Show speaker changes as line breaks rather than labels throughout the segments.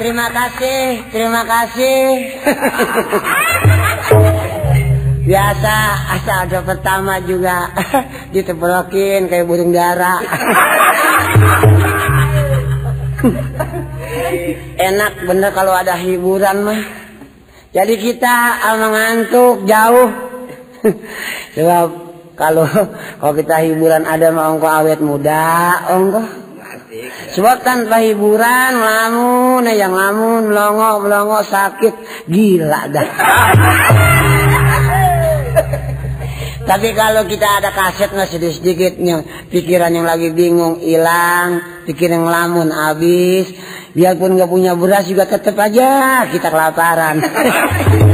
Terima kasih, terima kasih. Biasa asal ada pertama juga ditebrokin kayak burung dara. Enak bener kalau ada hiburan mah. Jadi kita mengantuk jauh. Sebab kalau kalau kita hiburan ada ongko awet muda, ongko. Sebab tanpa hiburan lamun yang lamun melongo melongo sakit gila dah. Tapi kalau kita ada kaset sedikit sedikitnya pikiran yang lagi bingung hilang, pikiran yang lamun habis, biarpun nggak punya beras juga tetap aja kita kelaparan.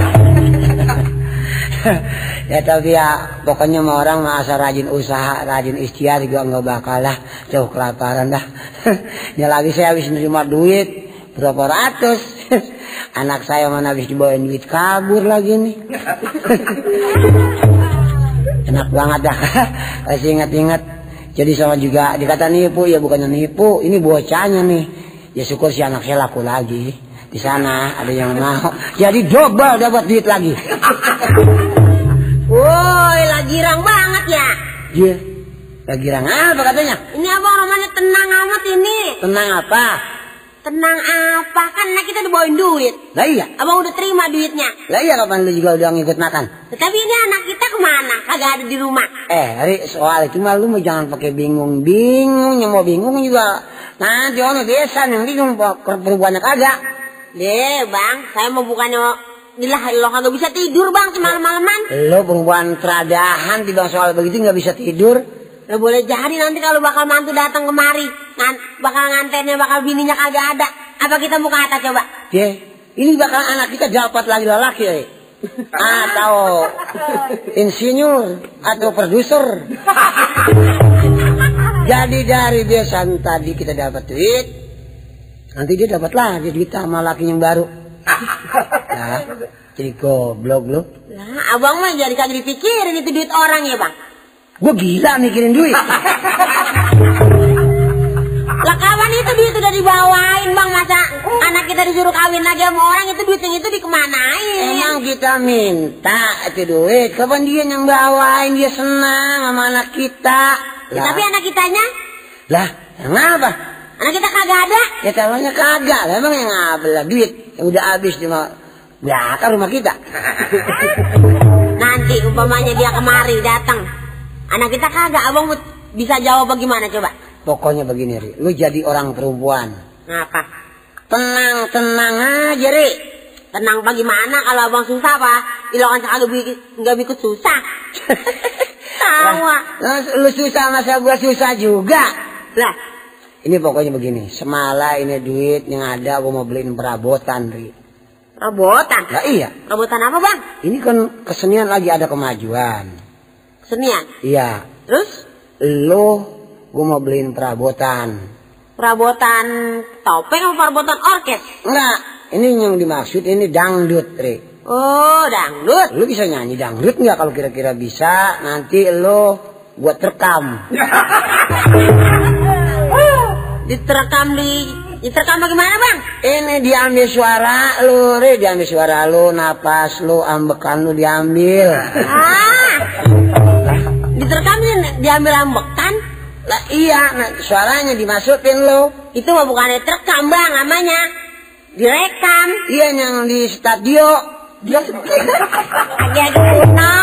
ya tapi ya pokoknya mau orang masa rajin usaha, rajin ikhtiar juga nggak bakal lah jauh kelaparan dah. ya lagi saya habis nerima duit berapa ratus. Anak saya mana habis dibawain duit kabur lagi nih. Enak banget dah. Kasih ingat-ingat. Jadi sama juga dikata nipu ya bukannya nipu, ini bocahnya nih. Ya syukur si anak saya laku lagi. Di sana ada yang mau. Jadi double dapat duit lagi.
Woi, lagi girang banget ya.
Iya. Lagi girang apa katanya?
Ini abang namanya tenang amat ini.
Tenang apa?
Tenang apa? Kan anak kita udah bawain duit.
Lah iya.
Abang udah terima duitnya.
Lah iya kapan lu juga udah ngikut makan?
Tetapi ini anak kita ke mana? Kagak ada di rumah.
Eh, Ri, soal itu mah lu jangan pakai bingung-bingung, yang mau bingung juga nanti ono desa yang bingung perempuannya kagak.
Deh, Bang, saya mau bukannya Lo kagak bisa tidur bang semalam-malaman.
Lo perempuan teradahan di bang soal begitu nggak bisa tidur.
Lo boleh jadi nanti kalau bakal mantu datang kemari, ngan, bakal ngantennya bakal bininya kagak ada. Apa kita mau ke atas coba?
Ya, ini bakal anak kita dapat lagi lelaki ya. Atau insinyur atau produser. Jadi dari besan tadi kita dapat duit, nanti dia dapat lagi duit sama laki yang baru. Nah, jadi goblok lu.
Lah, abang mah jadi kagak dipikirin itu duit orang ya bang.
Gue gila mikirin duit.
Lah kawan itu duit udah dibawain bang masa anak kita disuruh kawin lagi sama orang itu duit yang itu dikemanain?
Emang kita minta itu duit, kapan dia yang bawain dia senang sama anak kita.
Ya, tapi anak kitanya?
Lah, kenapa?
Anak kita kagak ada?
Ya tahunya kagak, lah emang yang apa lah duit yang udah habis di belakang rumah kita.
Nanti umpamanya dia kemari datang, anak kita kagak, abang bisa jawab bagaimana coba?
Pokoknya begini, Ri. Lu jadi orang perempuan.
Ngapa?
Tenang, tenang aja, Ri.
Tenang bagaimana kalau abang susah apa? Ilokan kagak nggak bikin susah. Tawa.
Lah, lu susah masa gua susah juga.
Lah,
ini pokoknya begini. Semala ini duit yang ada gua mau beliin perabotan, Ri.
Perabotan?
Lah iya.
Perabotan apa, Bang?
Ini kan kesenian lagi ada kemajuan.
Kesenian?
Iya.
Terus?
Lo gue mau beliin perabotan.
Perabotan topeng apa perabotan orkes?
Enggak, ini yang dimaksud ini dangdut, Ri.
Oh, dangdut.
Lu bisa nyanyi dangdut nggak kalau kira-kira bisa? Nanti lo buat rekam.
Diterekam di diterekam bagaimana, Bang?
Ini diambil suara lu, Ri, diambil suara lu, napas lu, ambekan lu diambil.
Ah. Diterekam diambil ambekan?
Lah iya, nah, suaranya dimasukin lo.
Itu mah bukan terekam bang namanya. Direkam.
Iya yang di stadio.
Dia lagi kuno.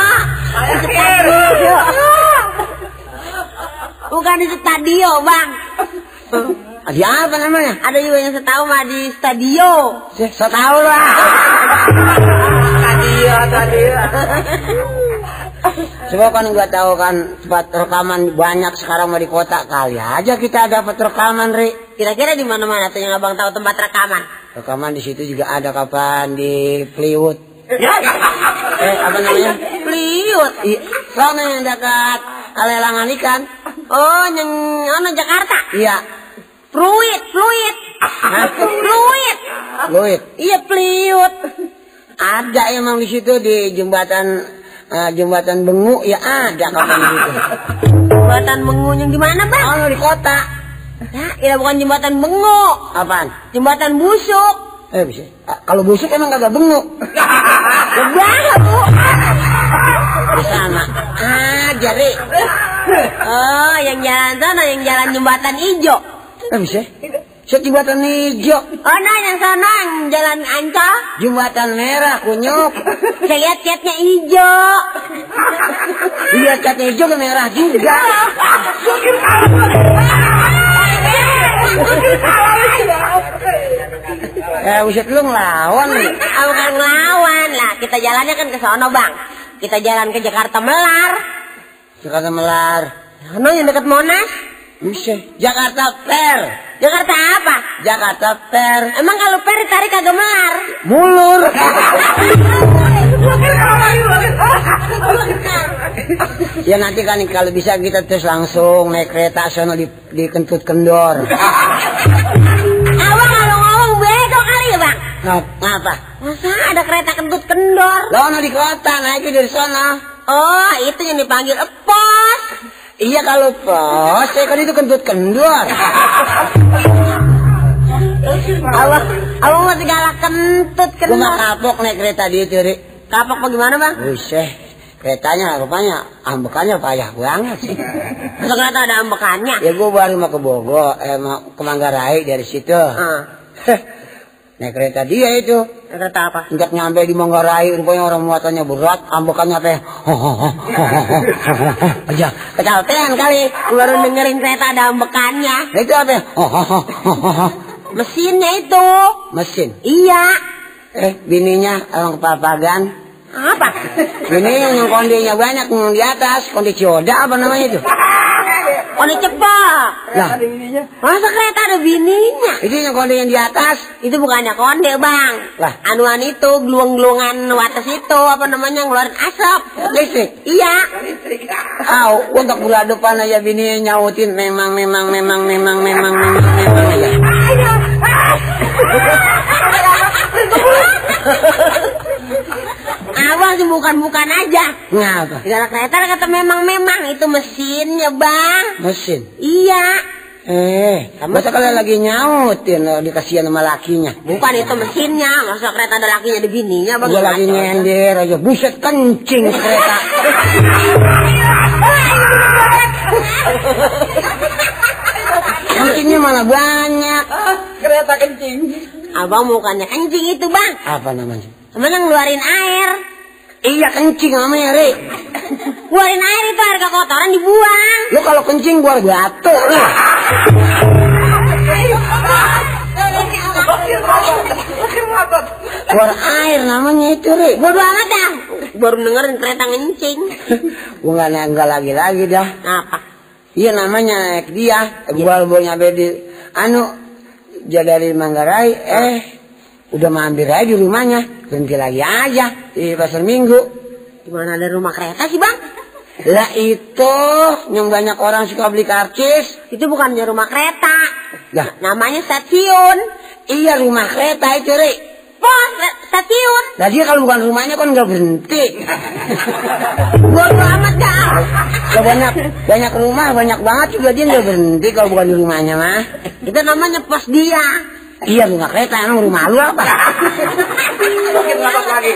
Bukan di stadio bang.
Di apa namanya?
Ada juga yang setahu mah di stadio.
Saya tahu lah.
Stadio, stadio.
Sebab kan nggak tahu kan tempat rekaman banyak sekarang mau di kota kali aja kita dapat rekaman, Ri.
Kira-kira di mana-mana tuh yang abang tahu tempat rekaman?
Rekaman di situ juga ada kapan di Plywood. eh apa namanya?
Plywood.
Iya, sana yang dekat Alelangan ikan.
Oh, yang mana Jakarta?
Iya.
Fluid, fluid. Fluid.
Fluid.
Iya, Plywood.
Ada emang di situ di jembatan uh, jembatan Bengu ya ada kapan gitu.
Jembatan Bengu yang di mana, Bang?
Oh, di kota.
Ya, ini bukan jembatan Bengu.
Apaan?
Jembatan Busuk.
Eh bisa. Ah, Kalau busuk emang kagak benguk.
Banget bu.
Di sana. Aja, Ri.
Oh, yang jalan sana, yang jalan jembatan hijau.
Bisa. Saya jembatan hijau.
Oh, nah yang sana, yang jalan ancol.
Jembatan merah, kunyuk.
Saya lihat catnya hijau.
Lihat catnya hijau ke merah juga. Eh, buset lu ngelawan nih.
Ah, bukan ngelawan lah. Kita jalannya kan ke sono bang. Kita jalan ke Jakarta Melar.
Jakarta Melar.
Sono yang dekat Monas.
Bisa. Jakarta Fair.
Jakarta apa?
Jakarta Fair.
Emang kalau per ditarik kagak melar?
Mulur. ya nanti kan kalau bisa kita terus langsung naik kereta sono di, di kentut kendor.
Abang kalau ngomong beda kali ya bang.
Ngap- Ngapa?
Masa ada kereta kentut kendor?
Lono di kota, naiknya dari sono.
Oh, itu yang dipanggil epos.
Iya kalau pos, saya kan itu kentut kendor.
Abang, abang masih galak kentut
mah
kendor.
kapok naik kereta di itu, Ri.
Kapok bagaimana bang?
Buset, keretanya rupanya ambekannya payah banget sih.
Masa kereta ada ambekannya?
Ya gue baru mau ke Bogor, eh mau ke Manggarai dari situ.
Ah,
naik kereta dia itu.
kereta apa?
Sejak nyampe di Manggarai, rupanya orang muatannya berat, ambekannya teh. Aja, kecapean kali.
Baru dengerin kereta ada ambekannya.
Nah, itu apa?
Mesinnya itu.
Mesin.
Iya.
Eh, bininya orang kepapagan.
Apa?
Ini yang kondenya banyak yang di atas, kondi cioda apa namanya itu?
Ini cepat.
Lah,
Masa kereta ada bininya?
itu yang konde yang di atas.
Itu bukannya konde bang.
Lah.
Anuan itu, geluang-geluangan wates itu, apa namanya, ngeluarin asap.
Listrik.
Iya.
Au, untuk bulan depan aja bini nyautin memang memang memang memang memang memang memang aja.
Abang sih bukan-bukan aja.
Ngapa?
Di dalam kereta kata memang-memang, itu mesinnya bang.
Mesin.
Iya.
Eh, masa kalau lagi nyautin lo dikasihan sama lakinya.
Bukan itu mesinnya, masa kereta ada lakinya ada bininya bang.
Gua lagi nyender aja, buset kencing kereta. Kencingnya malah banyak.
Kereta kencing.
Abang bukannya kencing itu bang.
Apa namanya?
Emang ngeluarin air.
Iya kencing namanya, Ri.
Ngeluarin air itu air kekotoran dibuang.
Lu kalau kencing buar batu lu. Buar air namanya itu, Ri.
Bodo amat dah. Baru dengerin kereta ngencing.
Gua nggak nggak lagi-lagi dah.
Apa?
Iya namanya naik dia. Gua baru nyampe di anu dia dari Manggarai eh udah mampir aja di rumahnya berhenti lagi aja di pasar minggu
Gimana ada rumah kereta sih bang?
lah itu yang banyak orang suka beli karcis
Itu bukannya rumah kereta.
lah
Namanya stasiun.
iya rumah kereta itu Ri
Pos, re- stasiun.
lah dia kalau bukan rumahnya kan nggak berhenti
Bodo amat dah.
Lah banyak banyak rumah banyak banget juga dia nggak berhenti kalau bukan di rumahnya mah
Itu namanya pos dia.
Iya rumah kereta emang rumah lu apa
Makin lama lagi.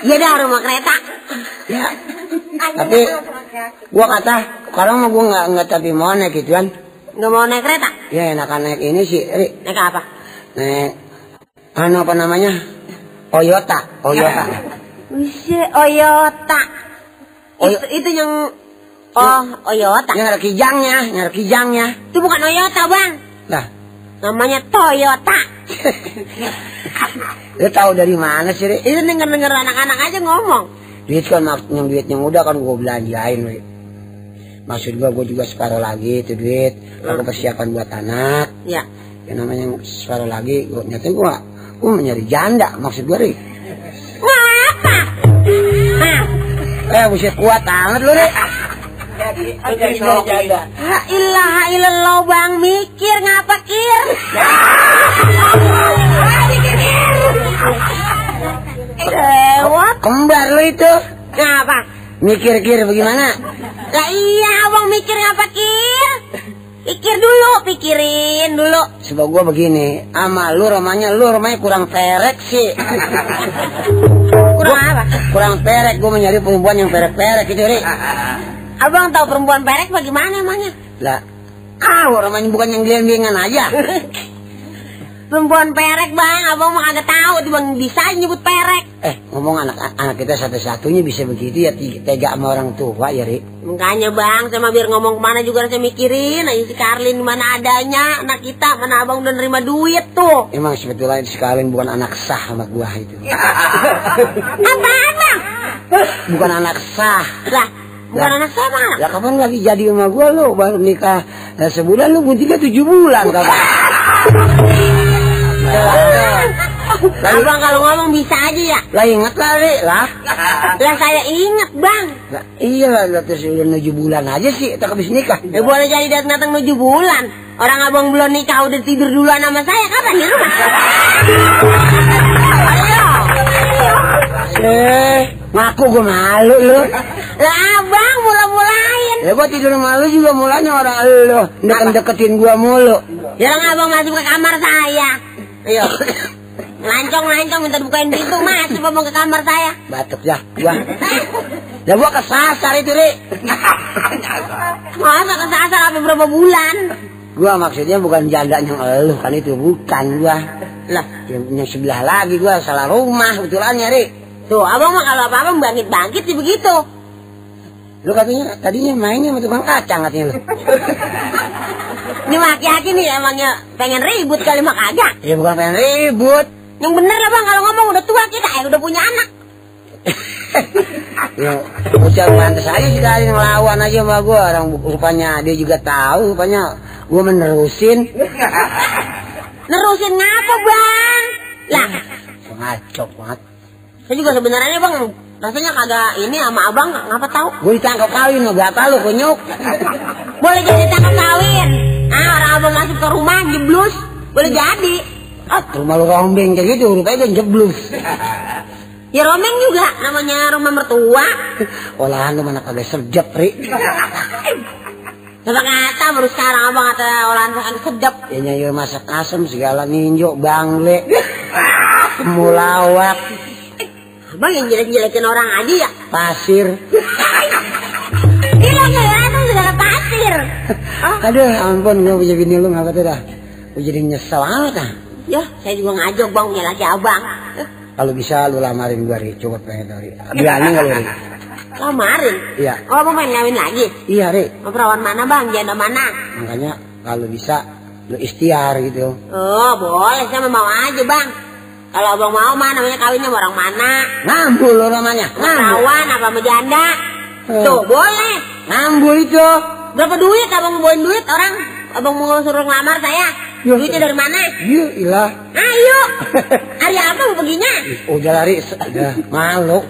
Iya dah rumah kereta.
ya tapi gua kata sekarang mah gua nggak nggak tapi mau naik gituan
Nggak mau naik kereta?
ya enakan naik ini sih Ri.
Naik apa?
naik anu apa namanya Toyota Toyota
Wise Oyota.
Oyo-
Itu, itu yang Oh, Oyota.
yang ada kijangnya yang ada kijangnya
Itu bukan Oyota, Bang.
lah
Namanya Toyota.
lu tahu dari mana sih?
Itu denger-denger anak-anak aja ngomong.
duit kan mak- yang duit yang udah kan gua belanjain Ri. maksud gua gua juga separuh lagi itu duit aku persiapan buat anak
Ya.
yang namanya separuh lagi gua nyata gua gua mau nyari janda maksud Ri.
Ngapa? Nah,
eh buset kuat banget lu Ri.
Jadi, jadi janda.
La ilaha illallah bang mikir ngapa kir? Lewat
kembar lu itu
ngapa?
mikir-kir bagaimana
Lah iya abang mikir ngapa kir? Pikir dulu, pikirin dulu.
Sebab gua begini, ama lu romanya lu romanya kurang perek sih.
Kurang apa?
kurang perek, gua mencari perempuan yang perek-perek gitu, Ri.
Abang tahu perempuan perek bagaimana emangnya?
Lah, ah, romanya bukan yang geliang aja.
Perempuan perek bang, abang mah kagak tahu tuh bang bisa nyebut perek.
Eh, ngomong anak anak kita satu-satunya bisa begitu ya tega sama orang tua ya, Ri.
Makanya bang, sama biar ngomong ke mana juga saya mikirin. Ayo si Karlin mana adanya, anak kita mana abang udah nerima duit tuh.
Emang sebetulnya sekalian bukan anak sah sama gua itu.
Apaan bang?
Bukan anak sah.
Lah, bukan
Lah.
anak bang.
Ya kapan lagi jadi sama gua lu baru nikah nah, sebulan lu pun tiga tujuh bulan kapan?
Abang kalau ngomong bisa aja ya.
Lah inget lah Ri lah.
Lah saya inget bang.
Lah, iya lah lah, terus udah tujuh bulan aja sih tak habis nikah.
Ya boleh jadi datang datang tujuh bulan. Orang abang belum nikah udah tidur duluan sama saya kapan di rumah? Ayo.
Eh, ngaku gua malu lu.
Lah abang mula-mulain.
Ya gua tidur sama lu juga mulanya orang lu deket-deketin gua mulu.
Jangan abang masuk ke kamar saya. Ayo. Lancong-lancong minta dibukain pintu masuk abang ke kamar saya.
Batuk ya gua. Ya gua kesasar itu Ri.
Masa kesasar sampai berapa bulan?
Gua maksudnya bukan janda yang lu kan itu bukan gua. Lah, yang, yang sebelah lagi gua salah rumah betulannya Ri.
Tuh abang mah kalau apa-apa bangkit-bangkit sih begitu.
Lu katanya tadinya mainnya sama tukang kacang katanya lu.
Ini laki-laki nih emangnya pengen ribut kali mah kagak.
Ya bukan pengen ribut.
Yang bener lah bang kalau ngomong udah tua kita eh udah punya anak.
Ya, ucap pantas aja sekali ngelawan aja sama gua. Orang rupanya dia juga tahu, rupanya gua menerusin.
Nerusin ngapa bang? Lah
Ngaco banget.
saya juga sebenarnya bang rasanya kagak ini sama abang ngapa tahu.
Gua ditangkap kawin lo berapa lu kunyuk?
Boleh jadi tangkap kawin. Ah orang abang masuk ke rumah jeblus boleh jadi.
Ah, rumah lu rombeng kayak gitu, rupanya dia jeblus.
Ya romeng juga namanya rumah mertua.
Olahan lu mana kagak sedap, Ri.
Coba kata baru sekarang abang kata olahan makan sedap.
Ya nyanyi masak asem segala ninjo, bangle, mulawak,
Abang yang jelek-jelekin orang aja ya.
pasir.
Gila gila itu segala pasir. Oh,
Aduh, ampun gua punya bini lu ngapa tuh dah. Gua jadi nyesel amat ah.
ya saya juga ngajak bang punya laki abang. Eh,
Kalau bisa lu lamarin gua, Ri. Coba pengen tau, Ri. Berani nggak lu, Ri?
Lamarin.
Iya.
Oh abang main ngawin lagi.
Iya, Ri.
Mau perawan mana bang? Janda mana?
Makanya kalau bisa lu ikhtiar gitu.
Oh boleh saya mau aja bang. Kalau abang mau mah namanya kawinnya orang mana?
Ngambul lu namanya. Ngambul.
Apa sama janda?
Hmm.
Tuh boleh.
Ngambul itu.
Berapa duit abang mau bawain duit orang? Abang mau suruh ngelamar saya?
Ya.
Duitnya dari mana?
Iya, ilah.
Ayo. Hari apa mau perginya?
Udah lari, udah malu.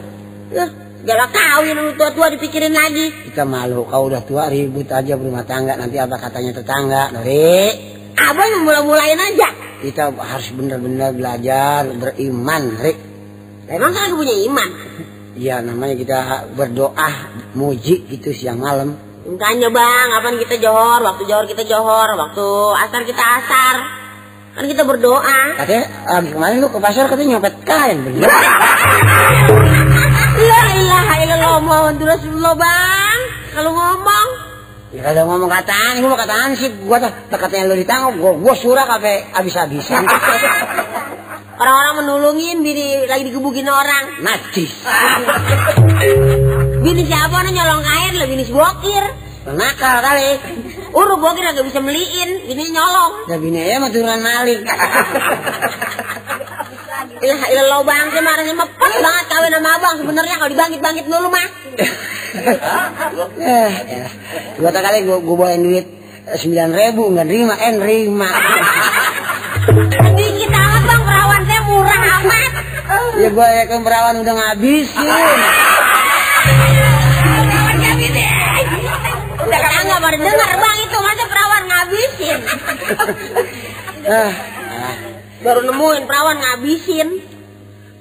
Eh, Jalan kawin lu tua-tua dipikirin lagi.
Kita malu, kau udah tua ribut aja berumah tangga, nanti apa katanya tetangga, Ri.
Abang yang mulai-mulain aja.
Kita harus benar-benar belajar beriman, Ri.
Emang saya punya iman.
Ya namanya kita berdoa, muji gitu siang malam.
Makanya bang, kapan kita johor, waktu johor kita johor, waktu asar kita asar. Kan kita berdoa.
Katanya abis kemarin lu ke pasar katanya nyopet kain, bener?
La ilaha illallah Muhammad Rasulullah bang. Kalau ngomong.
Ya kalau ngomong kataan, gua mau kataan sih, gua tuh lu ditangkap, gua gua surah kape abis-abisan.
Orang-orang menulungin bini lagi digebukin orang.
Najis.
Bini siapa nih nyolong air lah bini bokir.
Nakal kali.
Uru bokir agak bisa beliin, bini nyolong.
Ya bini ya mah turunan maling.
Ilah ilah bang, saya marahnya mepet banget kawin sama abang. Sebenarnya kalau dibangkit-bangkit dulu mah.
eh, ya. Dua kali gua gua bawain duit sembilan ribu nggak nerima, eh nerima.
Dikit amat bang, perawan saya murah amat.
ya gua ya kan perawan udah ngabisin.
Tetangga baru dengar bang itu masa perawan ngabisin.
Ah, ah.
Baru nemuin perawan ngabisin.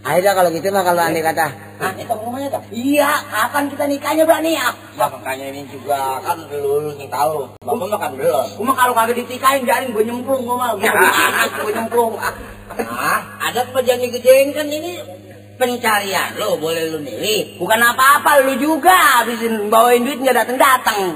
Dah kalau gitu mah kalau andai kata Hah, itu tuh. Iya, kapan kita nikahnya, nih? Ah,
Ya makanya ini juga kan lu yang tahu. Bapak makan belum.
Gua mah kalau kagak ditikahin jaring gue nyemplung gua mah. Gua gue nyemplung.
Nah, ada perjanjian gedein kan ini pencarian lo boleh lu milih.
Bukan apa-apa lu juga habisin bawain duit nggak datang-datang.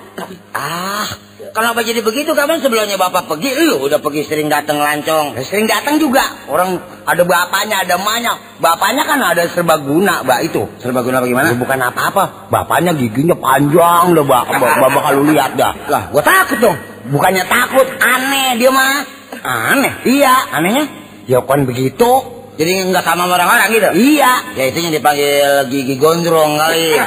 Ah, kenapa jadi begitu? Kapan sebelumnya bapak pergi, lu udah pergi sering datang lancong.
Ya, sering datang juga. Orang ada bapaknya, ada emaknya. Bapaknya kan ada serbaguna, Mbak itu.
Serbaguna bagaimana?
Ya, bukan apa-apa. Bapaknya giginya panjang Mbak. Mbak, Mbak kalau lihat dah.
Lah, gua takut dong.
Bukannya takut, aneh dia mah.
Aneh.
Iya.
Anehnya?
Ya kan begitu.
Jadi nggak sama orang-orang gitu?
Iya.
Ya itu yang dipanggil gigi gondrong kali.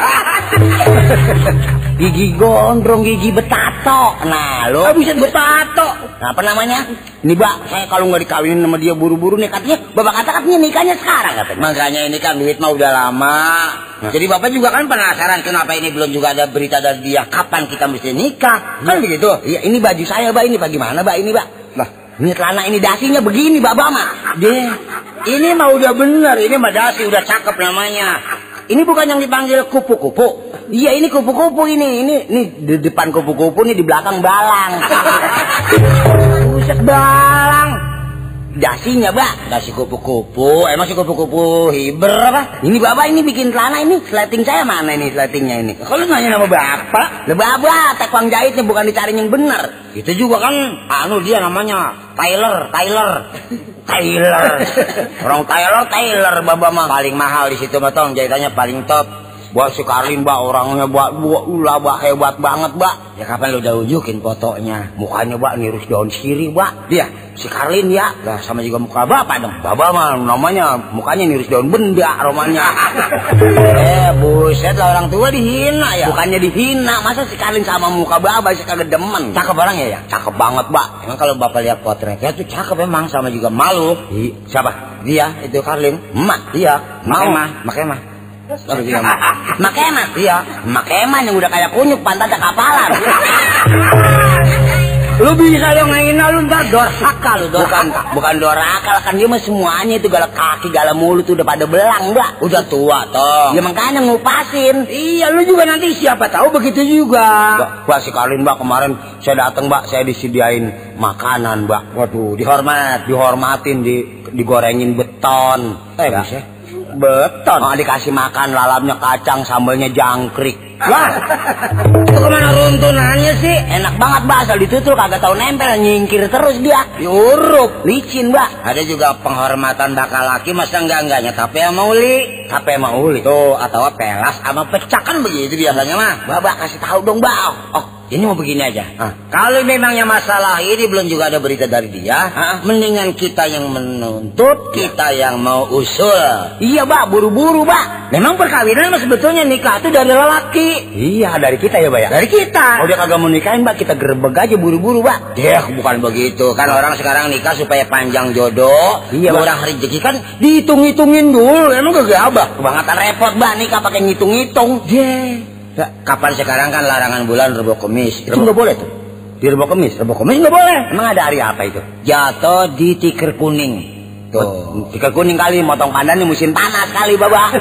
Gigi gondrong, gigi betato. Nah, lo
Oh, bisa betato.
Nah, apa namanya? Ini, Mbak, saya kalau nggak dikawinin sama dia buru-buru nih katanya, Bapak kata katanya nikahnya sekarang katanya.
Makanya ini kan duit mah udah lama. Jadi bapak juga kan penasaran kenapa ini belum juga ada berita dari dia kapan kita mesti nikah. Kan begitu?
Iya, ini baju saya, Mbak. Ini bagaimana, Mbak? Ini, Mbak. Ini celana ini dasinya begini, Bapak mah.
Deh, ini mah udah bener, ini mah dasi udah cakep namanya. Ini bukan yang dipanggil kupu-kupu.
Iya, ini kupu-kupu ini. Ini ini di depan kupu-kupu nih di belakang balang. Buset balang. Dasinya, Mbak.
Dasi kupu-kupu, emang si kupu-kupu hiber apa?
Ini Bapak ini bikin celana ini, sleting saya mana ini sletingnya ini?
Kalau nanya nama bapak,
Lah Bapak, tekong jahitnya bukan dicari yang bener.
itu juga kan, anu dia namanya Tyler, Tyler. Tyler. Orang Tyler, Tyler, bapak mah paling mahal di situ mah tong jahitannya paling top.
Buat si Karlin, Mbak, orangnya Mbak, Mbak, ulah, Mbak, hebat banget, Mbak.
Ya kapan lu udah unjukin fotonya?
Mukanya, Mbak, ngirus daun sirih, Mbak.
Dia,
Si Karlin, ya.
lah sama juga muka bapak dong.
Bapak mah namanya, mukanya ngirus daun benda, romanya.
eh buset lah orang tua dihina ya.
Bukannya dihina, masa si Karlin sama muka Bapak sih kagak demen.
Cakep orang ya ya.
Cakep banget, Mbak.
Emang kalau bapak lihat potretnya tuh cakep emang sama juga malu.
Ih, siapa?
Dia itu Karlin.
Emak.
Iya,
Mau.
makemah, makemah. Oh, dia mah.
Makema?
Iya.
Makema yang udah kayak kunyuk pantatnya kapalan.
Lu bisa dong ngehina lu ntar dorhaka lu
bukan
dorhaka.
bukan dorakal kan dia mah semuanya itu galak kaki galak mulut udah pada belang mbak
Udah tua toh.
ya makanya ngupasin
Iya, lu juga nanti siapa tahu begitu juga.
mbak si Karlin mbak kemarin saya datang mbak saya disediain makanan mbak waduh
Dihormat.
dihormatin di digorengin beton
Eh, bisa. Beton.
Oh, dikasih makan lalamnya kacang sambalnya jangkrik
Wah, itu ke mana runtunannya sih?
enak banget mbak asal ditutul kagak tahu nempel nyingkir terus dia
Diurup.
licin mbak
Ada juga penghormatan bakal laki masa enggak enggaknya tapi sama uli.
apa emang uli
Tuh, atau pelas sama pecah kan begitu biasanya mah.
Babak kasih tahu dong mbak
Oh, ini mau begini aja.
Ah.
Kalau memangnya masalah ini belum juga ada berita dari dia,
Ah.
mendingan kita yang menuntut, kita yang mau usul.
iya mbak buru-buru mbak
Memang perkawinan sebetulnya nikah itu dari lelaki.
Iya dari kita ya Mbak ya.
Dari kita.
Oh dia kagak mau nikahin Mbak kita gerebek aja buru-buru Mbak.
Ya, bukan begitu. Kan orang sekarang nikah supaya panjang jodoh.
Iya,
orang rezeki kan dihitung-hitungin dulu. Emang gak abah.
Kebangetan repot Mbak nikah pakai ngitung-ngitung.
Ya, kapan sekarang kan larangan bulan rebo kemis. Itu nggak boleh tuh.
Di rebok kemis.
Rebo kemis nggak boleh.
Emang ada hari apa itu?
Jatuh di tikar kuning. Tuh.
Tiga kuning kali motong pandan di musim panas kali Bapak.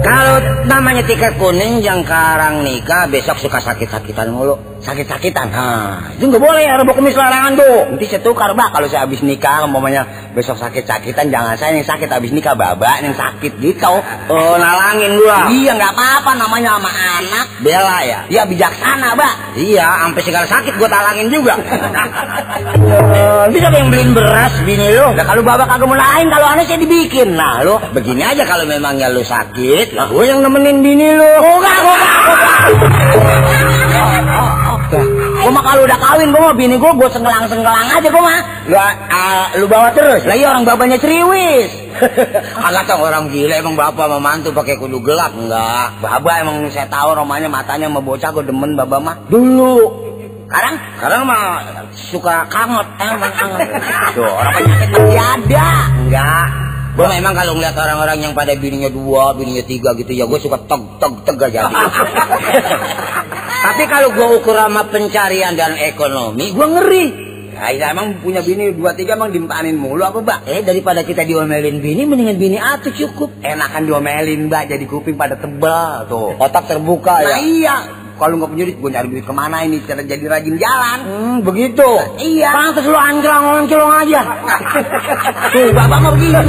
Kalau namanya tikar kuning yang karang nikah besok suka sakit-sakitan mulu.
Sakit-sakitan.
Nah, itu nggak boleh ya rebo kemis larangan tuh.
Nanti saya tukar Mbak kalau saya habis nikah umpamanya besok sakit-sakitan jangan saya yang sakit habis nikah Bapak yang sakit gitu.
Oh, nalangin gua.
Iya nggak apa-apa namanya sama anak.
Bela ya.
Iya bijaksana Mbak.
Iya, sampai segala sakit gua talangin juga. Bisa yang beliin beras bini lu.
Nah kalau Bapak kagak mau lain kalau aneh saya dibikin. Nah lo
Begini aja kalau memangnya lu sakit, lah gua yang nemenin bini lu.
Enggak, enggak, Gue mah kalau udah kawin, gue mah bini gue, gue senggelang-senggelang aja gue mah.
Lu, ah, lu bawa terus.
Lah iya orang babanya ceriwis.
Agak tau orang gila emang bapak sama mantu pakai kudu gelap enggak.
Baba emang saya tahu romanya matanya sama bocah gue demen baba mah.
Dulu.
Sekarang
Sekarang mah suka kanget emang kanget.
tuh orang penyakit masih ada.
Enggak. Gue memang kalau ngeliat orang-orang yang pada bininya dua, bininya tiga gitu ya gue suka teg teg teg aja. Tapi kalau gue ukur sama pencarian dan ekonomi, gue ngeri.
Iya, emang punya bini dua tiga emang dimpanin mulu apa, Mbak?
Eh daripada kita diomelin bini mendingan bini atu cukup.
Enakan diomelin, Mbak, jadi kuping pada tebal tuh.
Otak terbuka
Nah,
ya.
iya. Kalau nggak punya duit, gue nyari duit ke mana ini? Cara jadi rajin jalan.
Hmm, begitu.
Iya.
Pantes lu anjlang oncolong aja.
Tuh, bapak mah begitu.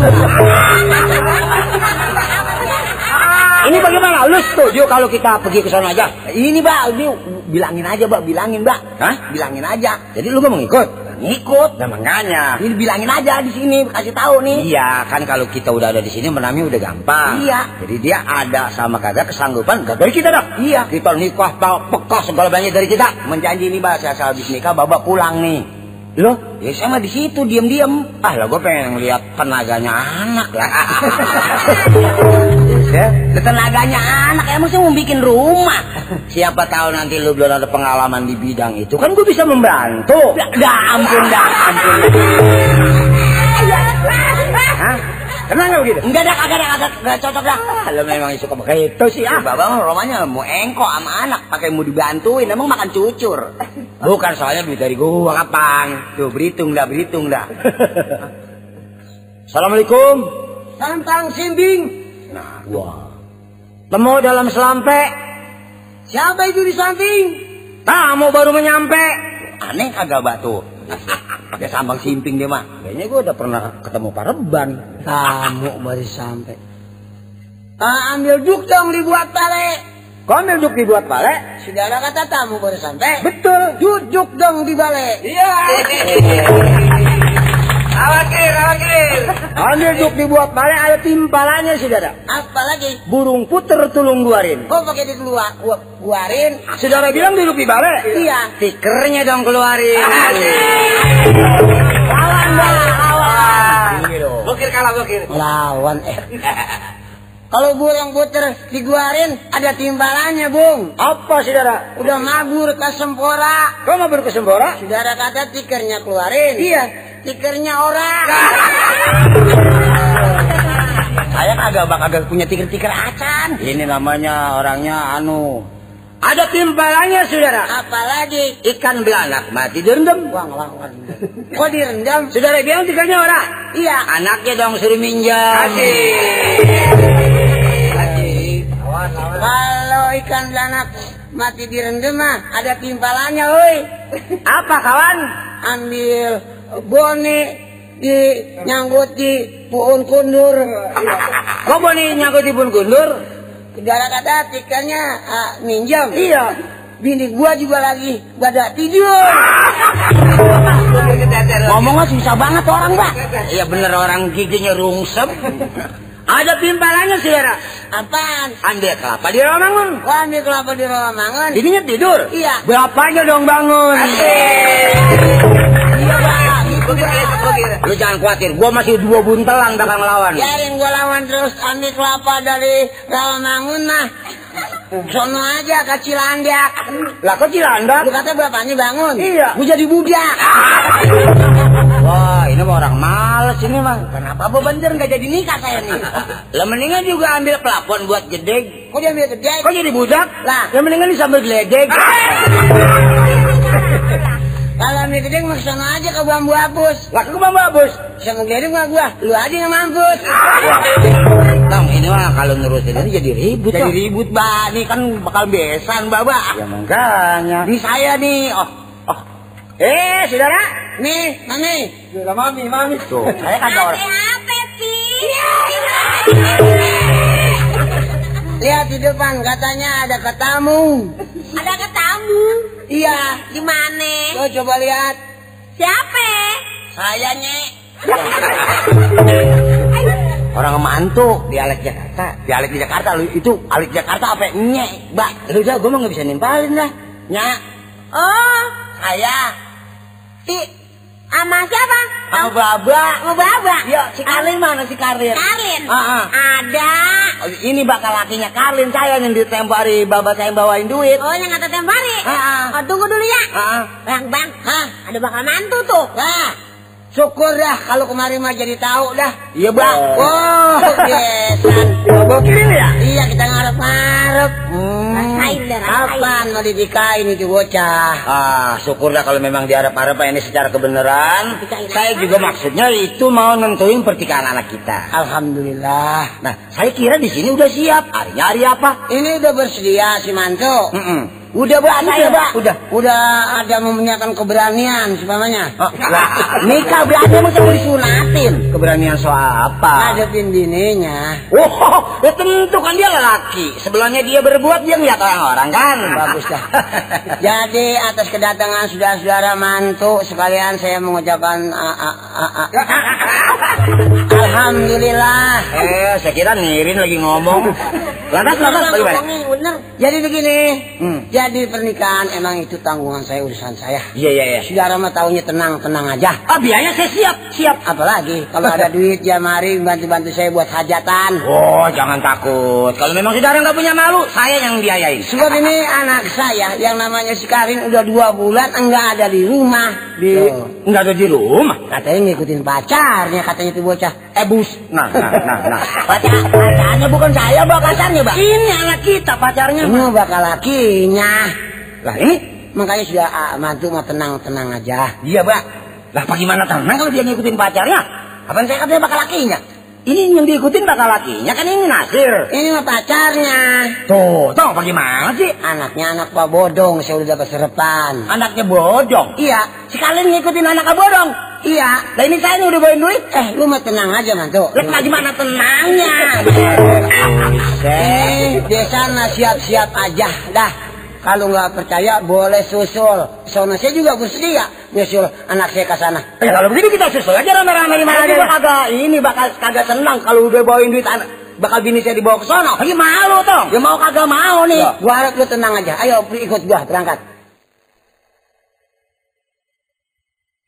Ini bagaimana? Lu setuju kalau kita pergi ke sana aja?
Ini, Mbak, ini bilangin aja, Mbak, bilangin, Mbak.
Hah?
Bilangin aja.
Jadi lu gak mau ngikut?
Ngikut.
Nah makanya.
Ini bilangin aja di sini, kasih tahu nih.
Iya, kan kalau kita udah ada di sini menami udah gampang.
Iya.
Jadi dia ada sama kagak kesanggupan gak dari kita dah.
Iya.
Kita nikah, tahu pekah segala banyak dari kita.
Menjanji nih, Mbak, saya habis nikah, Bapak pulang nih.
Loh,
Ya saya mah di situ diam-diam.
ah lah gue pengen lihat tenaganya anak lah.
Ya, tenaganya anak emang sih mau bikin rumah.
Siapa tahu nanti lu belum ada pengalaman di bidang itu kan gue bisa membantu.
Dah ampun dah, ampun.
Hah? Kenapa nggak begitu?
Enggak dah, kagak dah, kagak kagak cocok dah.
Ah, lu memang suka begitu sih
Ah, bapak mah romanya mau engkok sama anak, pakai mau dibantuin, emang makan cucur.
Bukan soalnya duit dari gua kapan.
Tuh berhitung dah, berhitung dah.
Assalamualaikum.
Tantang simbing.
Nah, wah. Temu dalam selampe.
Siapa itu di samping?
Tamu baru menyampe.
Aneh kagak batu. Pakai sambang simping dia mah.
Kayaknya gua udah pernah ketemu Pak Reban.
Tamu baru sampai. Ah, ambil duk dong dibuat pale.
Kau ambil duk dibuat pale?
Saudara kata tamu baru sampai.
Betul.
Duduk dong di balik.
Iya.
Awakir, awakir.
Ambil duk dibuat pale ada timpalannya saudara.
Apa lagi?
Burung puter tulung guarin.
Kok pakai dikeluar? Gua keluarin.
Saudara bilang duduk di bale?
Iya.
Tikernya dong keluarin.
Lawan bang, lawan. Bokir kalah bokir.
Lawan eh.
Kalau burung puter diguarin ada timbalannya, Bung.
Apa saudara?
Udah mabur ke Sempora.
Kau mau berkesembora?
Saudara kata tikernya keluarin.
Iya.
Tikernya orang.
Saya kagak bak kagak punya tiker-tiker acan. Ini namanya orangnya anu. Ada timpalannya saudara.
Apalagi
Ikan belanak mati direndam.
Wah ngelawan. Kok direndam?
Saudara bilang tikernya orang.
Iya.
Anaknya dong suruh minjam.
Kalau ikan belanak mati direndam mah ada timpalannya, woi.
Apa kawan?
Ambil bone di nyangkut di puun kundur.
Kok boleh nyangkut di bun kundur?
Saudara kata tikernya ah, minjam.
Iya.
Bini gua juga lagi pada tidur.
Ngomongnya susah banget orang, Pak. Iya bener orang giginya rungsep. Ada timpalannya saudara.
Apaan?
Ambil kelapa di Ramangun.
Gua ambil kelapa di Ramangan.
Bininya tidur.
Iya.
Bapaknya dong bangun.
Iya, Pak.
Lu jangan khawatir, gua masih dua buntelan bakal ngelawan.
Biarin gua lawan terus ambil kelapa dari Rawamangun mah. Sono aja ke Cilandak.
Lah kok Cilandak?
Lu kata bapaknya bangun.
Iya.
Gua jadi budak.
Wah, ini mah orang males ini mah.
Kenapa bebanjer nggak jadi nikah saya nih?
Lah mendingan juga ambil pelapon buat jedeg.
Kok dia ambil gede?
Kok jadi budak?
Lah.
Ya mendingan disambal geledek.
Kalau ambil gede mah sono aja ke bambu hapus.
Lah ke Bang Babus.
Sama gede mah gua, lu aja yang mampus.
Bang, ini mah kalau nurutin ini jadi ribut.
Jadi
Bang.
ribut, Mbak. Nih kan bakal besan, Mbak.
Ya makanya.
Di saya nih. Oh, oh.
Eh, saudara.
Nih, mami.
Saudara mami, mami. Tuh, saya kagak orang.
apa, Pi?
Lihat di depan, katanya ada ketamu.
Ada ketamu.
Iya.
Di mana?
Lo coba lihat.
Siapa?
Saya, Nyek.
Orang mantu dialek Jakarta.
Dialek di Jakarta, lu itu alek Jakarta apa? Nyek, Mbak.
Lu udah gue mah nggak bisa nimpalin lah.
Nyak,
Oh,
saya.
si sama siapa?
Sama Baba.
Sama Baba.
Ya, si Karlin mana si Karlin?
Karlin.
Ah, ah.
Ada.
Oh, Ini bakal lakinya Karlin saya yang di tempo hari Baba saya yang bawain duit.
Oh, yang kata tembari.
Ah, ah.
Oh, tunggu dulu ya.
Ah, ah.
Bang, bang. Hah? Ada bakal mantu tuh.
Nah, syukur dah kalau kemarin mah jadi tahu dah.
Iya, Bang.
Oh, besan.
Bawa kirim ya?
Iya, kita.
Hmm.
Rasain dah, rasain.
Kapan mau didikain itu bocah?
Ah, syukurlah kalau memang diharap-harap ini secara kebenaran. Saya juga maksudnya itu mau nentuin pertikahan anak kita.
Alhamdulillah.
Nah, saya kira di sini udah siap. Harinya hari apa?
Ini udah bersedia si Manto.
Mm-mm.
Udah berani ya,
Pak.
Udah. Udah ada mempunyai keberanian semuanya.
Oh,
nikah berani emang mau disunatin.
Keberanian soal apa?
Ngadepin bininya.
Oh, ya tentu kan dia lelaki. Sebelumnya dia berbuat dia ngeliat orang-orang kan.
Bagus dah. Jadi atas kedatangan saudara-saudara mantu sekalian saya mengucapkan a- a- a- a- Alhamdulillah.
Eh, saya kira Nirin lagi ngomong. Lantas, lantas, bagaimana?
Jadi begini,
Hmm.
Jadi pernikahan emang itu tanggungan saya urusan saya.
Iya, iya, iya.
Saudara mah taunya tenang tenang aja.
Ah, biaya saya siap, siap.
Apalagi kalau ada duit ya mari bantu-bantu saya buat hajatan.
Oh, jangan takut. Kalau memang saudara nggak punya malu, saya yang biayain.
Sebab ini anak saya yang namanya si Karin udah dua bulan enggak ada di rumah. Di
Loh, Nggak ada di rumah.
katanya ngikutin pacarnya katanya itu bocah. Eh bus.
Nah, nah, nah, nah.
Pacar, pacarnya bukan saya bawa pacarnya bang.
Ini anak kita pacarnya.
Ini bakal lakinya.
Lah ini?
Makanya sudah ah, mantu mau tenang-tenang aja.
Iya, Pak. Lah, bagaimana tenang kalau dia ngikutin pacarnya? Apaan saya katanya bakal lakinya? Ini yang diikutin bakal lakinya kan ini Nasir.
Ini mah pacarnya.
Tuh, tuh bagaimana sih?
Anaknya anak Pak Bodong, saya udah dapat serepan.
Anaknya bodong.
Iya,
Sekalian ngikutin anak bodong.
iya.
Lah ini saya nih udah bawain duit.
Eh, lu mah tenang aja, mantu.
Lah gimana tenangnya?
Eh, di sana siap-siap aja. Dah, kalau nggak percaya boleh susul. Soalnya saya juga bersedia nyusul anak saya ke sana.
Ya kalau begitu kita susul aja rame-rame di mana juga kagak ini bakal kagak senang kalau udah bawain duit anak bakal bini saya dibawa ke sono. Lagi malu toh. Ya mau kagak mau nih.
Loh, gua harap lu tenang aja. Ayo ikut gua berangkat.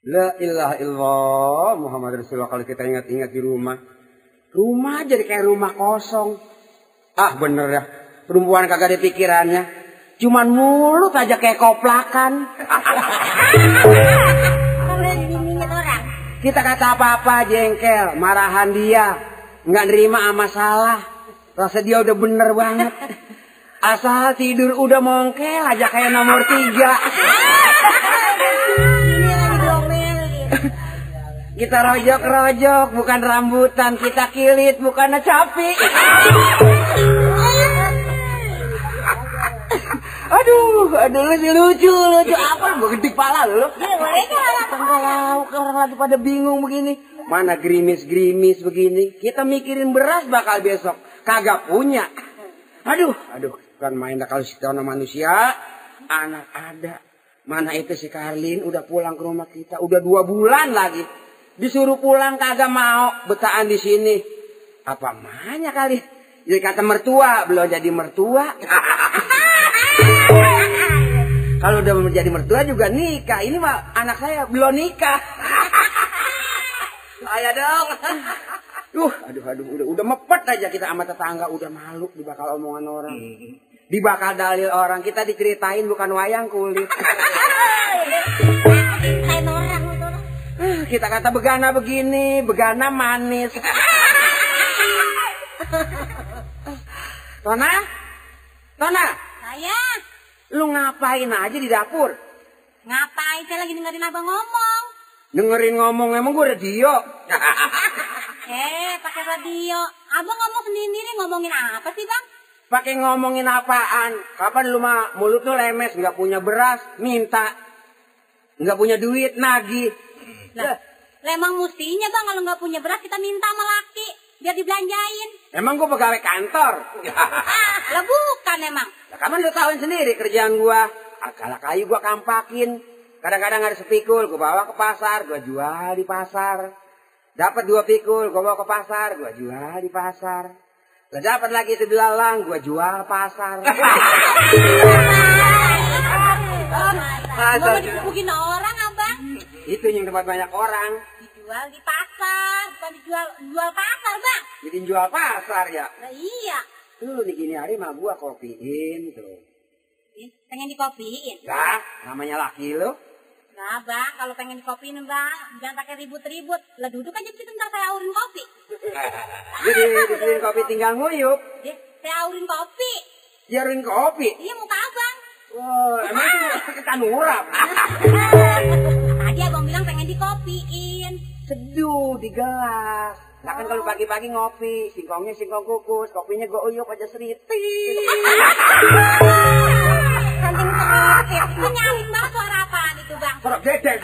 La ilaha illallah Muhammad Rasulullah kalau kita ingat-ingat di rumah. Rumah jadi kayak rumah kosong. Ah bener ya. Perempuan kagak ada pikirannya. Cuman mulut aja kayak koplakan.
Orang.
Kita kata apa-apa jengkel. Marahan dia. Nggak nerima sama salah. Rasa dia udah bener banget. Asal tidur udah mongkel aja kayak nomor tiga. Kita rojok-rojok bukan rambutan. Kita kilit bukan capi. Aduh, aduh lucu lucu lucu apa lu gede pala lu?
Kan?
Kalau orang lagi pada bingung begini, mana gerimis-gerimis begini? Kita mikirin beras bakal besok kagak punya. Aduh, aduh, kan main dah kalau si Tono manusia, anak ada. Mana itu si Karlin udah pulang ke rumah kita, udah dua bulan lagi. Disuruh pulang kagak mau, betaan di sini. Apa mahnya kali? Jadi kata mertua, belum jadi mertua. Kalau udah menjadi mertua juga nikah. Ini mah anak saya belum nikah. saya dong. Duh, aduh, aduh, udah, udah mepet aja kita sama tetangga, udah malu dibakal omongan orang. Dibakal dalil orang, kita diceritain bukan wayang kulit.
Kayak orang lu tuh.
Eh, kita kata begana begini, begana manis. Tona? Tona,
Saya
lu ngapain aja di dapur?
ngapain? Saya lagi dengerin abang ngomong.
Dengerin ngomong emang gue radio.
Eh, pakai radio. Abang ngomong sendiri ngomongin apa sih bang?
Pakai ngomongin apaan? Kapan lu mah mulut lu lemes, nggak punya beras, minta. Nggak punya duit, nagih.
Lah, emang mestinya bang kalau nggak punya beras kita minta sama laki biar dibelanjain.
Emang gue pegawai kantor.
Ah, lah bukan emang.
Lah, kapan lu tahuin sendiri kerjaan gua. Akala kayu gua kampakin. Kadang-kadang ada sepikul, gua bawa ke pasar, gua jual di pasar. Dapat dua pikul, gua bawa ke pasar, gua jual di pasar. Lah dapat lagi itu belalang, gua jual pasar.
Gak mau digebukin orang.
Itu yang tempat banyak orang.
Dijual di pasar, bukan dijual jual pasar bang.
Jadi jual pasar ya.
Lah iya.
Lu nih gini hari mah gua kopiin tuh.
Ih, Pengen dikopiin.
Lah, namanya laki lu.
Nah bang, kalau pengen dikopiin bang, jangan pakai ribut-ribut. Lah duduk aja situ ntar saya aurin kopi.
Jadi dibeliin kopi tinggal nguyup.
Eh, saya aurin kopi.
Jaring kopi.
Iya muka abang.
Wah, emang itu kita nurap.
dikopiin.
Seduh di gelas. Nah kan kalau pagi-pagi ngopi, singkongnya singkong kukus, kopinya gue uyup aja seriti.
Kanting sedikit. Menyaling banget suara apaan itu bang?
Sorok dedek.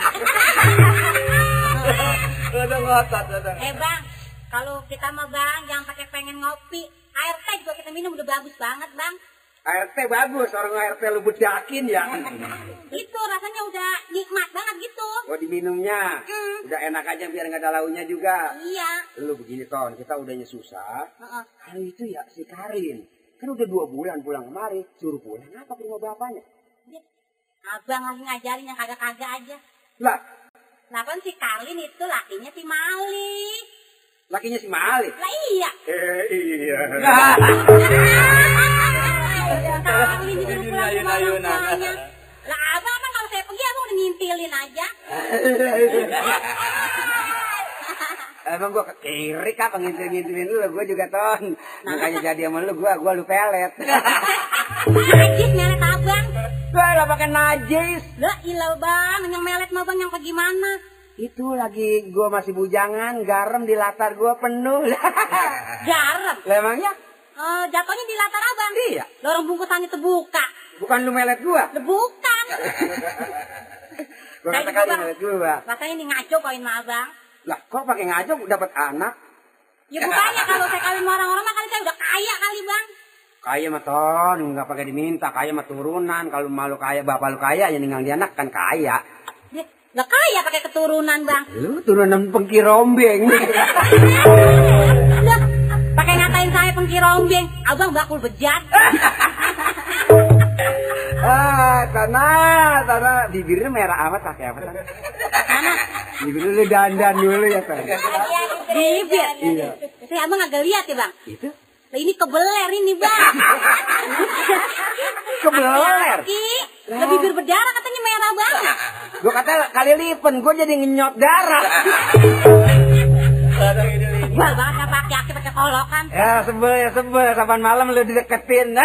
Ada ngotot, ada.
Eh bang, kalau kita mah bang jangan pakai pengen ngopi. Air teh juga kita minum udah bagus banget bang.
Air teh bagus, orang air teh lu bedakin ya.
Itu rasanya udah nikmat banget gitu.
Oh diminumnya,
Hmm.
udah enak aja biar nggak ada launya juga.
Iya.
Lu begini ton, kita udahnya susah.
Heeh.
Kalau itu ya si Karin, kan udah dua bulan pulang kemari, suruh pulang apa ke rumah bapaknya?
Abang lagi ngajarin yang kagak-kagak aja.
Lah,
Lah kan si Karlin itu lakinya si Mali.
lakinya si Mali.
Lah iya.
Eh iya.
Karlin disuruh pulang ke rumah orang tuanya. Lah abang kalau saya pergi abang udah ngintilin aja.
Emang gua ke kiri kah ngintil-ngintilin lu, gua juga ton. Makanya jadi sama lu, gua gua lu pelet.
Najis melet abang.
Gua lah pakai najis.
Lah ilah bang, yang melet mah bang yang ke gimana?
Itu lagi gua masih bujangan, garam di latar gua penuh.
Garam.
Lah emangnya?
Eh, jatuhnya di latar abang.
Iya.
Lorong bungkusannya terbuka.
Bukan lu melet gua.
Bukan.
Gua
Kayak
kata kali melet gua.
Rasanya ini ngaco koin sama abang.
Lah kok pakai ngaco dapat anak?
Ya bukannya kalau saya kawin sama orang-orang mah kali saya udah kaya kali bang.
Kaya mah ton, nggak pakai diminta, kaya mah turunan. Kalau malu kaya, bapak lu kaya, yang ninggal di anak kan kaya.
Dia Lah kaya pakai keturunan bang.
Lu turunan pengkirombeng.
Lah, pakai ngatain saya pengkirombeng. Abang bakul bejat.
ah, tanah, tanah. Bibirnya merah amat pakai apa tan?
Mana?
Bibir lu dandan dulu ya tan.
Bibir.
Iya.
Saya abang agak lihat ya bang.
Itu
Lah ini kebeler ini bang.
kebeler.
Lah bibir berdarah katanya merah banget.
Gua kata kali lipen, gua jadi ngenyot darah.
Tebal banget pakai aki pakai kolokan.
ya sebel ya sebel, kapan malam lu dideketin.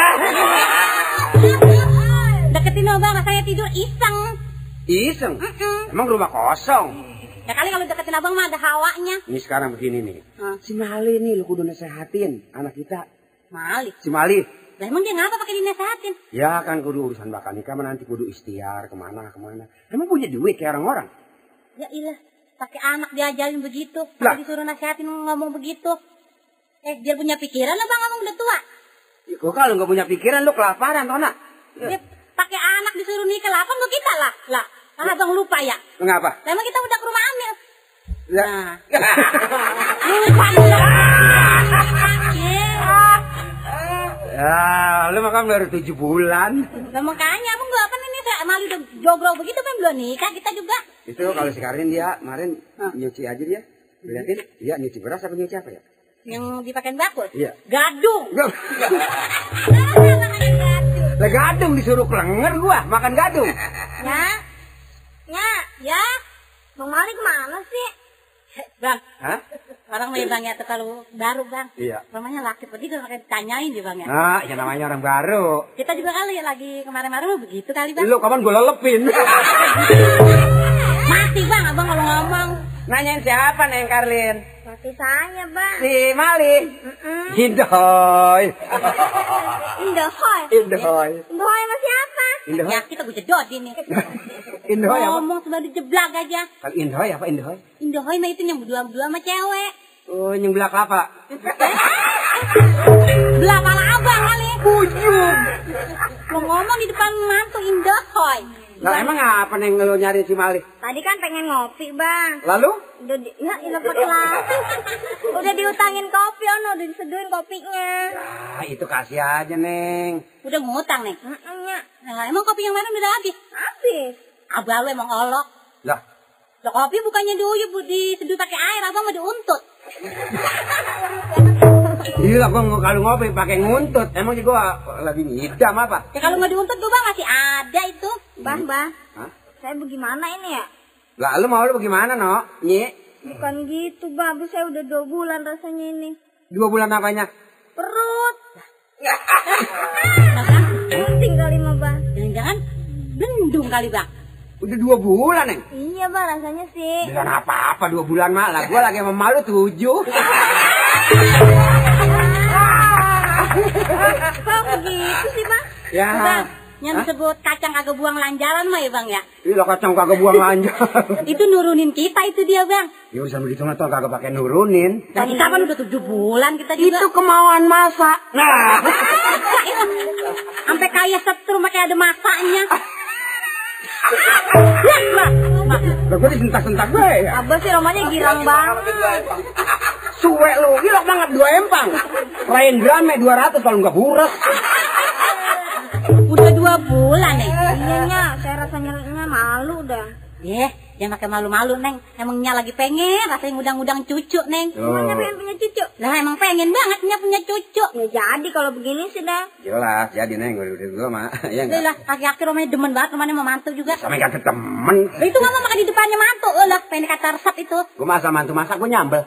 Deketin abang, saya tidur iseng.
Iseng.
Mm-mm.
Emang rumah kosong.
Ya kali kalau deketin abang mah ada hawanya.
Ini sekarang begini nih.
Hah?
Si Mali nih lu kudu nasehatin anak kita.
Mali.
Si Mali.
Lah emang dia ngapa pakai dinasehatin?
Ya kan kudu urusan bakal nikah mah nanti kudu ikhtiar ke mana ke mana. Emang punya duit kayak orang-orang.
Ya ilah, pakai anak diajarin begitu.
Lah.
Disuruh nasihatin ngomong begitu. Eh, biar punya pikiran lah bang, abang udah tua.
Ya, Kok kalau nggak punya pikiran lu kelaparan tau nak?
Dia pakai anak disuruh nikah lah, apa kita lah? Lah, ah, abang lupa ya?
Mengapa?
Lah, emang kita udah ke rumah Amil.
Nah.
Lupa dulu.
ya, lu makan baru tujuh bulan.
Lah makanya abang gak apa nih saya malu udah jogrok begitu kan belum nikah kita juga.
Itu kalau si Karin dia kemarin nyuci aja dia. Lihatin, dia nyuci beras apa nyuci apa ya?
Yang dipakein bakul.
Iya.
Gadung.
Lah gadung disuruh kelenger gua, makan gadung.
Ya. Ya, ya. Bang Mali ke mana sih? Bang,
Hah?
orang nih bang ya tuh kalau baru bang.
Iya.
Rumahnya laki begitu pakai ditanyain dia bang ya.
Nah, ya namanya orang baru.
Kita juga kali ya lagi kemarin-kemarin begitu kali bang.
Lu kapan gua lelepin?
Mati bang abang kalau ngomong.
Nanyain siapa Neng Karlin?
Mati saya bang.
Si Mali. Indoy.
Indohoy.
Indoy.
Indohoy sama siapa?
Indohoy.
Ya kita gue jedot ini.
Indoy apa?
Ngomong sudah dijeblag aja.
Kalau Indoy apa Indoy?
Indohoy mah itu yang berdua-berdua sama cewek.
Oh, yang belah kelapa.
Belah pala abang kali. Ujung. Mau ngomong di depan mantu Indohoy.
Lah emang apa Neng lu nyari si Mali?
Tadi kan pengen ngopi bang.
Lalu?
Udah di, ya ilah pakai lampu. Udah diutangin kopi, ono udah diseduhin kopinya.
Ah, itu kasih aja Neng.
Udah ngutang nih. Nah, emang kopi yang mana udah habis? Habis. Abah lu emang olok.
Lah,
Lah kopi bukannya diuyup bu- diseduh pakai air, abang mah diuntut.
iya gua nggak- kalau ngopi pakai nguntut. Emang sih gua lagi ngidam apa?
Ya kalau nggak diuntut tuh bang masih ada itu. Bang, bang.
Hah?
Saya bagaimana ini ya?
Lah lu mau lu bagaimana, No? Nyi?
Bukan gitu, bang. Saya udah dua bulan rasanya ini.
Dua bulan apanya?
Perut.
Penting kali mah bang.
Jangan-jangan bendung kali bang.
Udah dua bulan, Neng.
Iya bang rasanya sih.
Bukan apa-apa dua bulan mah. Lah gua lagi sama malu tujuh.
Kok begitu sih bang?
Ya.
Bang, yang disebut kacang kagak buang lanjaran mah ya bang ya.
Iya kacang kagak buang lanjut.
Itu nurunin kita itu dia bang.
ya usah begitu mah toh kagak pakai nurunin.
Dari kapan udah tujuh bulan kita juga.
Itu kemauan masa. Nah.
Sampai kaya setrum pakai ada masanya.
Lah gua disentak-sentak gue ya.
Abah sih romanya girang banget.
Suwe lu, gilok banget dua empang. Lain grame 200 kalau nggak buras.
Udah dua bulan nih.
Iya nya, saya rasanya malu dah.
Eh, jangan pakai malu-malu neng. Emangnya lagi pengen rasanya ngudang-ngudang cucu neng.
Emangnya pengen punya cucu?
Lah emang pengen banget punya punya cucu.
Ya jadi kalau begini sih dah.
Jelas, jadi neng udah udah gua mah. Ya
Udah
enggak.
lah, kaki-kaki rumahnya demen banget, rumahnya mau mantu juga.
Sama kata temen.
Lah, itu mau makan di depannya mantu, oh lah, pengen kata resep itu.
Gua masa mantu masak gua nyambel.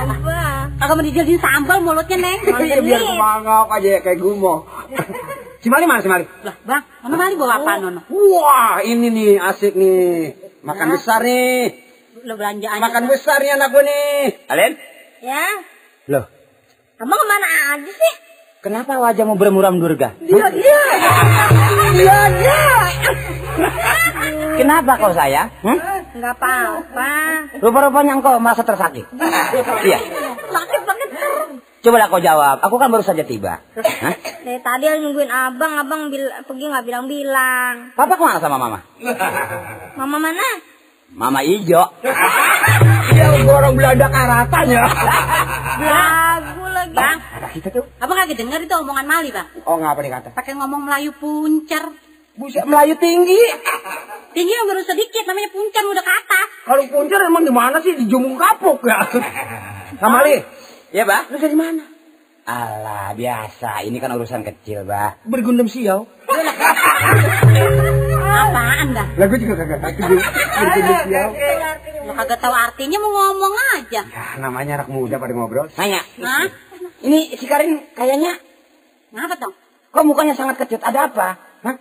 Abah.
Kagak mau dijadiin sambal mulutnya neng.
Iya biar semangok aja kayak gumo. Si Mali mana si Mali?
Lah bang, mana balik bawa apa nono?
Wah, ini nih asik nih. Makan besar nih.
Lo belanjaannya.
Makan besar nih anak gua nih. Kalian?
Ya.
Loh,
Abang ke mana aja sih?
kenapa wajahmu bermuram durga?
Dia dia. Dia dia.
Kenapa kau sayang? Hmm?
Enggak apa-apa.
Rupa-rupanya engkau merasa tersakit. iya.
Sakit.
Cobalah kau jawab. Aku kan baru saja tiba. Hah?
Dari tadi aku nungguin abang, abang bil pergi nggak bilang-bilang.
Papa ke mana sama mama?
Mama mana?
Mama ijo.
Dia borong beladak karatanya.
Lagu lagi.
Bang,
Kita tuh.
apa kagak denger itu omongan Mali bang?
Oh, ngapa dikata?
Pakai ngomong Melayu puncer.
Buset Melayu tinggi.
Tinggi yang baru sedikit, namanya puncer udah ke atas.
Kalau puncer emang di mana sih? Di Jumung Kapuk ya. Sama Ali.
Iya, Bah?
Lu dari mana?
Alah, biasa. Ini kan urusan kecil, Bah.
Bergundam siau.
Apaan dah?
Lah gue juga kagak Bu. Bergundam siau.
Lo kagak tahu artinya mau ngomong aja.
Ya, namanya anak muda pada ngobrol.
Nanya.
Hah?
Ini si Karin kayaknya
Ngapa dong?
kok mukanya sangat kecut. Ada apa? Hah?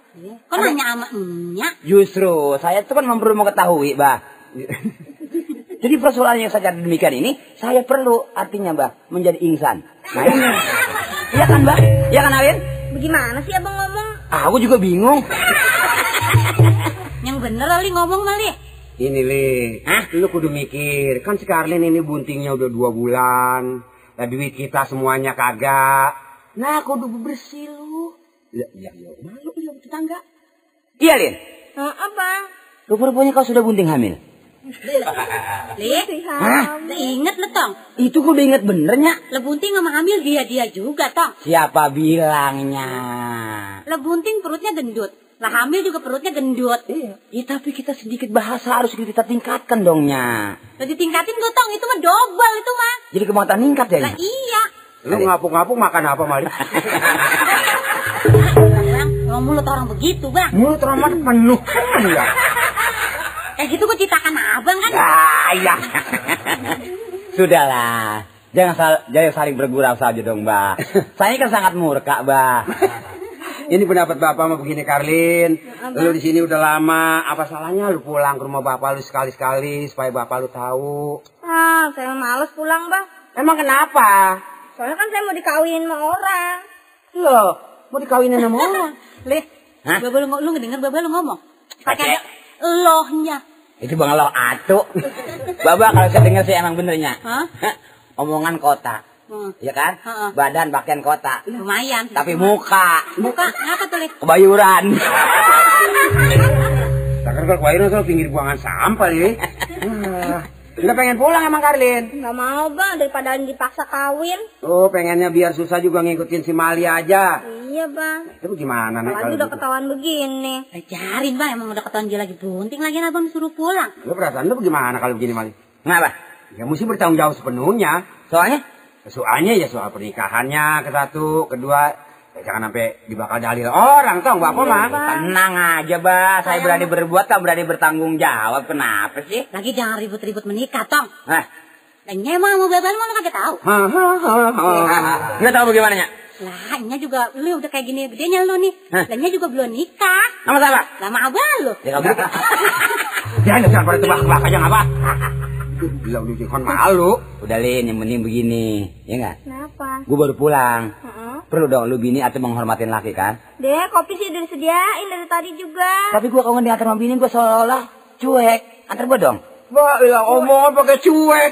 Kok nanya sama enyak?
Justru, saya tuh kan perlu mengetahui, Bah. Jadi persoalan yang saja demikian ini, saya perlu artinya, Bah, menjadi insan. Nah, ini. Iya kan, Bah? Iya kan, Alin?
Bagaimana sih abang ngomong?
Aku juga bingung.
Yang bener Ali ngomong kali.
Ini li,
Hah?
lu kudu mikir. Kan si Karlin ini buntingnya udah dua bulan. Lah duit kita semuanya kagak. Nah, kudu bersih lu. Ya, ya, ya. Malu ya tetangga.
Iya, Lin.
Nah, abang.
Rupa-rupanya kau sudah bunting hamil.
Lih,
Hah?
inget lo tong.
Itu kudu inget benernya.
Lebunting sama hamil dia-dia juga tong.
Siapa bilangnya?
Lebunting perutnya gendut. Lah hamil juga perutnya gendut.
Iya. Ya, tapi kita sedikit bahasa harus kita tingkatkan dongnya.
Lah ditingkatin gue tong, itu mah double itu mah.
Jadi kemauan ningkat ya.
Lah iya.
Lu ngapuk-ngapuk makan apa, Mali?
Bang, mulut orang begitu bang.
Mulut Rahmat penuh kan ya?
Kayak gitu gue citakan abang kan.
Ya, ya. Sudahlah. Jangan sal- jangan saling bergurau saja dong, Mbak. Saya kan sangat murka, Mbak.
Ini pendapat Bapak mah begini, Karlin. Lu di sini udah lama. Apa salahnya lu pulang ke rumah Bapak lu sekali-sekali supaya Bapak lu tahu?
Ah, saya males pulang bang.
Emang kenapa?
Soalnya kan saya mau dikawinin sama orang.
Loh, mau dikawinin sama orang?
Lih,
Hah?
babel lu, lu ngedenger babel lu ngomong.
Pakai.
Lohnya.
Itu bang lo atuk. Baba kalau saya dengar sih emang benernya.
Hah?
Omongan kota.
Hmm.
Ya kan?
Heeh.
Badan pakaian kota.
Lumayan.
Tapi muka.
Muka, ngapa tuh Lih?
Kebayuran.
Takkan kalau kemarin soal pinggir buangan sampah nih. Ah, Nggak pengen pulang emang Karlin?
Nggak mau bang, daripada dipaksa kawin.
Oh, pengennya biar susah juga ngikutin si Mali aja.
Iya bang.
Itu gimana nih kalau
udah
gitu?
ketahuan begini.
Ajarin bang, emang udah ketahuan dia lagi bunting lagi abang suruh pulang.
Lu perasaan lu gimana kalau begini Mali?
Kenapa?
Ya mesti bertanggung jawab sepenuhnya.
Soalnya?
Soalnya ya soal pernikahannya ke satu, kedua ya jangan sampai dibakal dalil orang tau bapak mah.
Tenang aja, Bah. Saya berani berbuat, tak berani bertanggung jawab. Kenapa sih?
Lagi jangan ribut-ribut menikah, Tong.
Nah,
Lanya emang mau bebas mau kagak tahu.
Nggak tahu bagaimana nya?
Lah, Nya juga lu udah kayak gini gedenya lu nih.
Hah?
Lanya juga belum nikah.
Nama siapa?
Lama abang lu.
Ya nggak boleh. Jangan jangan pada tebak-tebak aja nggak apa.
Bilang lu kan malu.
Udah Lin, yang penting begini, ya nggak?
Kenapa?
Gue baru pulang. Perlu dong lu bini atau menghormatin laki kan?
Deh, kopi sih udah disediain dari tadi juga.
Tapi gue kalau diantar sama bini gue seolah-olah cuek. Antar gue dong.
Wah, ya omongan pakai cuek.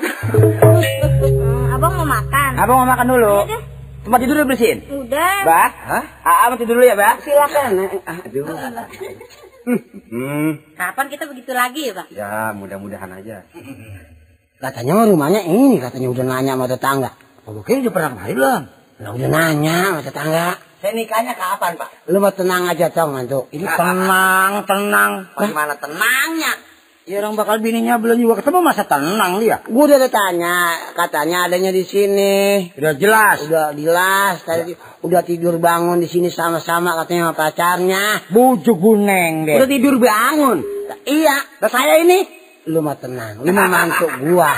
Hmm, abang mau makan?
Abang mau makan dulu.
Iya deh.
Tempat tidur udah bersihin.
Udah.
Bah, Hah? Aa mau tidur dulu ya, Bah?
Silakan. Aduh. Hmm,
Kapan kita begitu lagi ya, Bang?
ya mudah-mudahan aja.
Katanya mah rumahnya ini, katanya udah nanya sama tetangga.
Oh, kayaknya udah pernah kemari belum?
Lah udah nanya sama tetangga.
Saya nikahnya kapan, Pak?
Lu mau tenang aja tong mantu.
Ini tenang, tenang. Bagaimana tenangnya? Ya orang bakal bininya belum juga ketemu masa tenang dia.
Gua udah tanya, katanya adanya di sini.
Udah jelas.
Udah jelas, tadi udah tidur bangun di sini sama-sama katanya sama pacarnya.
Bujuk guneng deh.
Udah tidur bangun. Iya, lah saya ini lu mah tenang, lu mah mantu gua.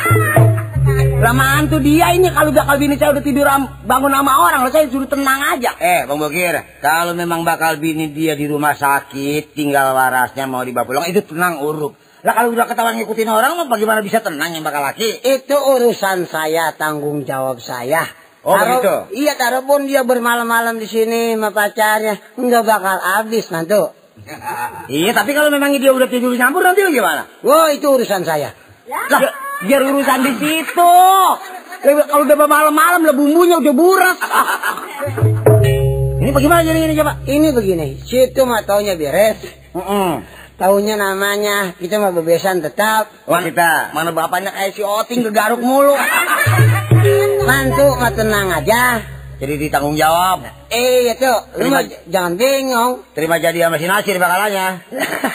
Lah mantu dia ini kalau bakal bini saya udah tidur bangun sama orang, lah saya suruh tenang aja.
Eh, Bang Bokir, kalau memang bakal bini dia di rumah sakit, tinggal warasnya mau dibawa pulang, itu tenang uruk. Lah kalau udah ketahuan ngikutin orang, mah bagaimana bisa tenang yang bakal laki?
Itu urusan saya, tanggung jawab saya.
Oh,
Taruh-
begitu?
Iya, taruh pun dia bermalam-malam di sini sama pacarnya, nggak bakal habis mantu.
iya, tapi kalau memang dia udah tidur campur nanti gimana?
Wah, itu urusan saya.
Lah, biar urusan di situ. Kalau udah malam-malam lah bumbunya udah burak. Ini bagaimana jadi ini coba?
Ini begini, situ mah taunya beres. Taunya namanya, kita mah bebesan tetap.
Wanita, mana bapaknya kayak si Oting kegaruk mulu.
Mantu mah tenang aja.
Jadi ditanggung jawab.
Eh, itu, lu
Terima-
j- jangan bingung.
Terima jadi sama si Nasir bakalannya.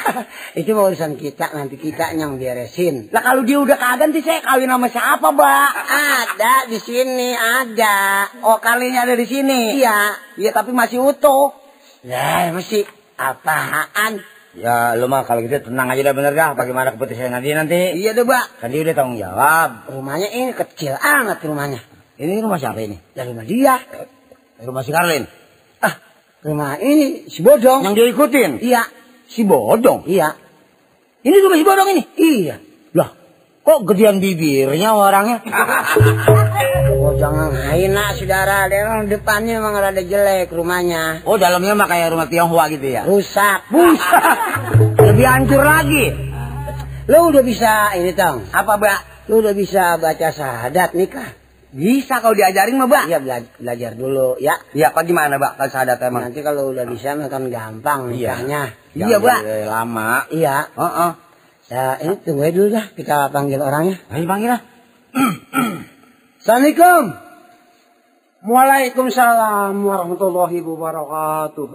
itu urusan kita, nanti kita yang beresin.
Lah kalau dia udah kagak nanti saya kawin sama siapa, Mbak?
Ada di sini, ada.
Oh, kalinya ada di sini.
Iya.
Iya, tapi masih utuh.
Ya, masih apaan?
Ya, lu mah kalau gitu tenang aja dah bener dah. Bagaimana keputusan nanti nanti?
Iya deh, Mbak.
Kan dia udah tanggung jawab.
Rumahnya ini kecil amat rumahnya.
Ini rumah siapa ini?
Dari rumah dia.
Rumah si Karlin.
Ah, rumah ini si Bodong.
Yang dia ikutin?
Iya,
Si Bodong.
iya,
Ini rumah si Bodong ini?
iya.
Lah, kok gedean bibirnya orangnya?
Oh, jangan hina, saudara. Dia orang depannya emang rada jelek rumahnya.
Oh, dalamnya mah kayak rumah Tionghoa gitu ya?
Rusak.
Buset. Lebih hancur lagi.
Lu udah bisa ini, Tong.
Apa, Mbak?
Lu udah bisa baca syahadat nikah.
Bisa kalau diajarin mah, Mbak.
Iya, bela- belajar dulu ya.
Iya, kok gimana, Mbak? Kalau sahadat emang.
Nanti kalau udah bisa mah kan gampang
Iya.
nikahnya.
Iya, Mbak.
Jangan
Lama.
Iya.
Heeh.
Ya, ini tunggu aja dulu dah. Kita panggil orangnya.
Ayo panggil lah.
Assalamualaikum.
Waalaikumsalam warahmatullahi wabarakatuh.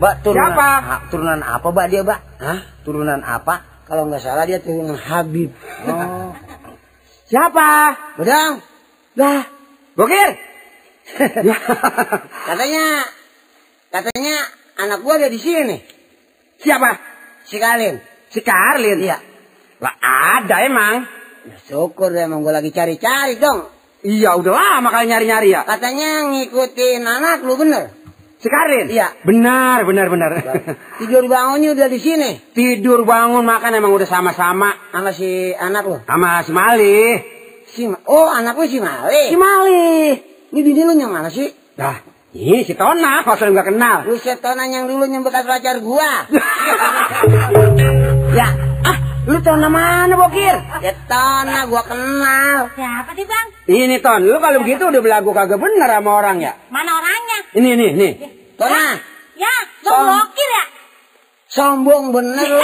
Mbak, turunan
Siapa?
turunan apa, Mbak dia, Mbak?
Hah?
Turunan apa?
Kalau nggak salah dia turunan Habib.
Oh.
Siapa?
Bedang.
Lah, Bokir.
Katanya, katanya anak gua ada di sini.
Siapa?
Si Kalin.
Si Karlin.
Iya.
Lah ada emang.
Ya, syukur emang gua lagi cari-cari dong.
Iya, udah lama kali nyari-nyari ya.
Katanya ngikutin anak lu bener.
Si Karlin?
Iya.
Benar, benar, benar.
Tidur bangunnya udah di sini.
Tidur bangun makan emang udah sama-sama
Sama si anak lu.
sama si Mali.
Si Ma- oh, anak lu si Mali.
Si Mali.
Ini bini lu yang mana sih?
Dah, ini si Tona, masa lu nggak kenal.
Lu setonan yang dulu yang bekas pacar gua.
ya, lu nama mana Bokir?
Setona gua kenal.
Siapa sih, Bang?
Ini Ton, lu kalau begitu udah belagu kagak bener sama orang ya.
Mana orangnya?
Ini, ini, nih.
Tona,
Ya, lo blokir ya?
sombong bener lu.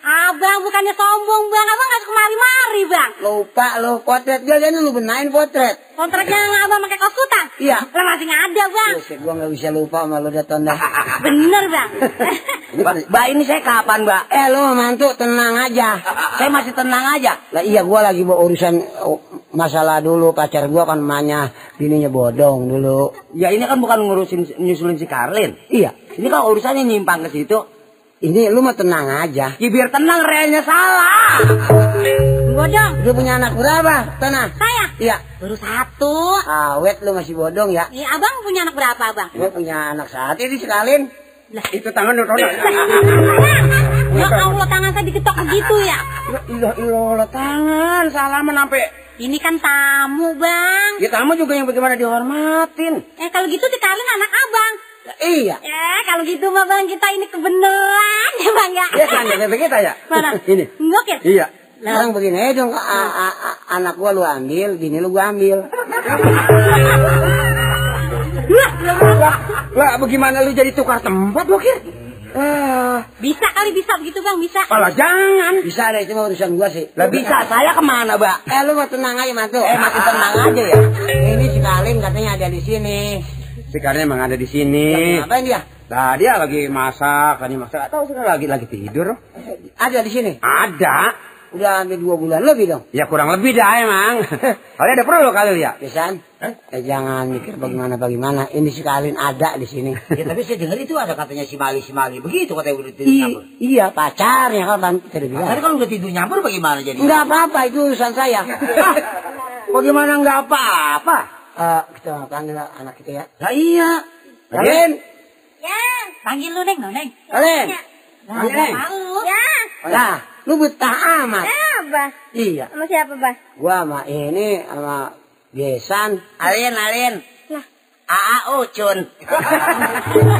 Abang bukannya sombong, Bang. Abang nggak kemari-mari, Bang.
Lupa lu potret gua jadi lu benain potret.
Kontraknya yang abang pakai kos kutang?
Iya.
Lah masih nggak ada, Bang.
Buset, gua nggak bisa lupa sama lu dah Tona.
Bener, Bang.
Mbak, Mbak, ini saya kapan, Mbak?
Eh lu mantu tenang aja.
Saya masih tenang aja.
Lah iya gua lagi mau urusan oh, masalah dulu pacar gua kan emaknya bininya bodong dulu.
Ya ini kan bukan ngurusin nyusulin si Karlin.
Iya.
Ini kan urusannya nyimpang ke situ.
Ini lu mah tenang aja.
Ya biar tenang realnya salah.
Bodong.
Udah punya anak berapa? Tanah.
Saya.
Iya.
Baru satu.
Awet lu masih bodong ya.
Iya, abang punya anak berapa, abang?
Gue punya anak saat ini sekalin.
Itu tangan lu Tono.
Ya Allah, tangan saya diketok begitu ya.
Ilah ilah tangan salaman sampai
Ini kan tamu, Bang.
ya tamu juga yang bagaimana dihormatin.
Eh, kalau gitu dikalin anak abang.
Iya.
Eh, kalau gitu mah Bang, kita ini kebenaran ya, Bang ya.
Ya kan ya kita ya.
Mana?
Ini.
Ngokir.
Iya.
Sekarang begini aja dong, a- a- a- anak gua lu ambil, gini lu gua ambil.
Lah bagaimana lu jadi tukar tempat lu kir? Ah,
Bisa kali bisa begitu, Bang, bisa.
malah jangan.
Bisa deh, itu urusan gua sih.
Lah bisa saya ke mana, Mbak?
Eh lu mau tenang aja mantu.
Eh, makin tenang aja ya.
Ini si Kalin katanya ada di sini.
Sekarang emang ada di sini.
Ngapain dia?
Nah, dia lagi masak, lagi masak. Atau sekarang lagi lagi tidur.
Ada di sini.
Ada.
Udah hampir dua bulan lebih dong.
Ya kurang lebih dah emang. Kalian ada perlu kali ya?
Pisan? Eh, jangan mikir bagaimana bagaimana. Ini si Kalin ada di sini.
Ya tapi saya dengar itu ada katanya si Mali si Mali begitu katanya udah tidur
I- iya pacarnya kan Bang. Tadi bilang.
Tadi kalau udah tidur nyampur bagaimana jadi?
Enggak apa-apa itu urusan saya.
Bagaimana nggak apa-apa?
Eh, kita panggil anak kita ya.
Lah iya. Kalin.
Ya, panggil lu, Neng, Neng.
Kalin.
Nah,
Neng.
mau. Ya.
Nah, lu betah amat.
Ya, Abah.
Iya.
Sama siapa, Bah?
Gua sama ini sama Gesan.
Alin, Alin.
Lah,
Aa Ucun.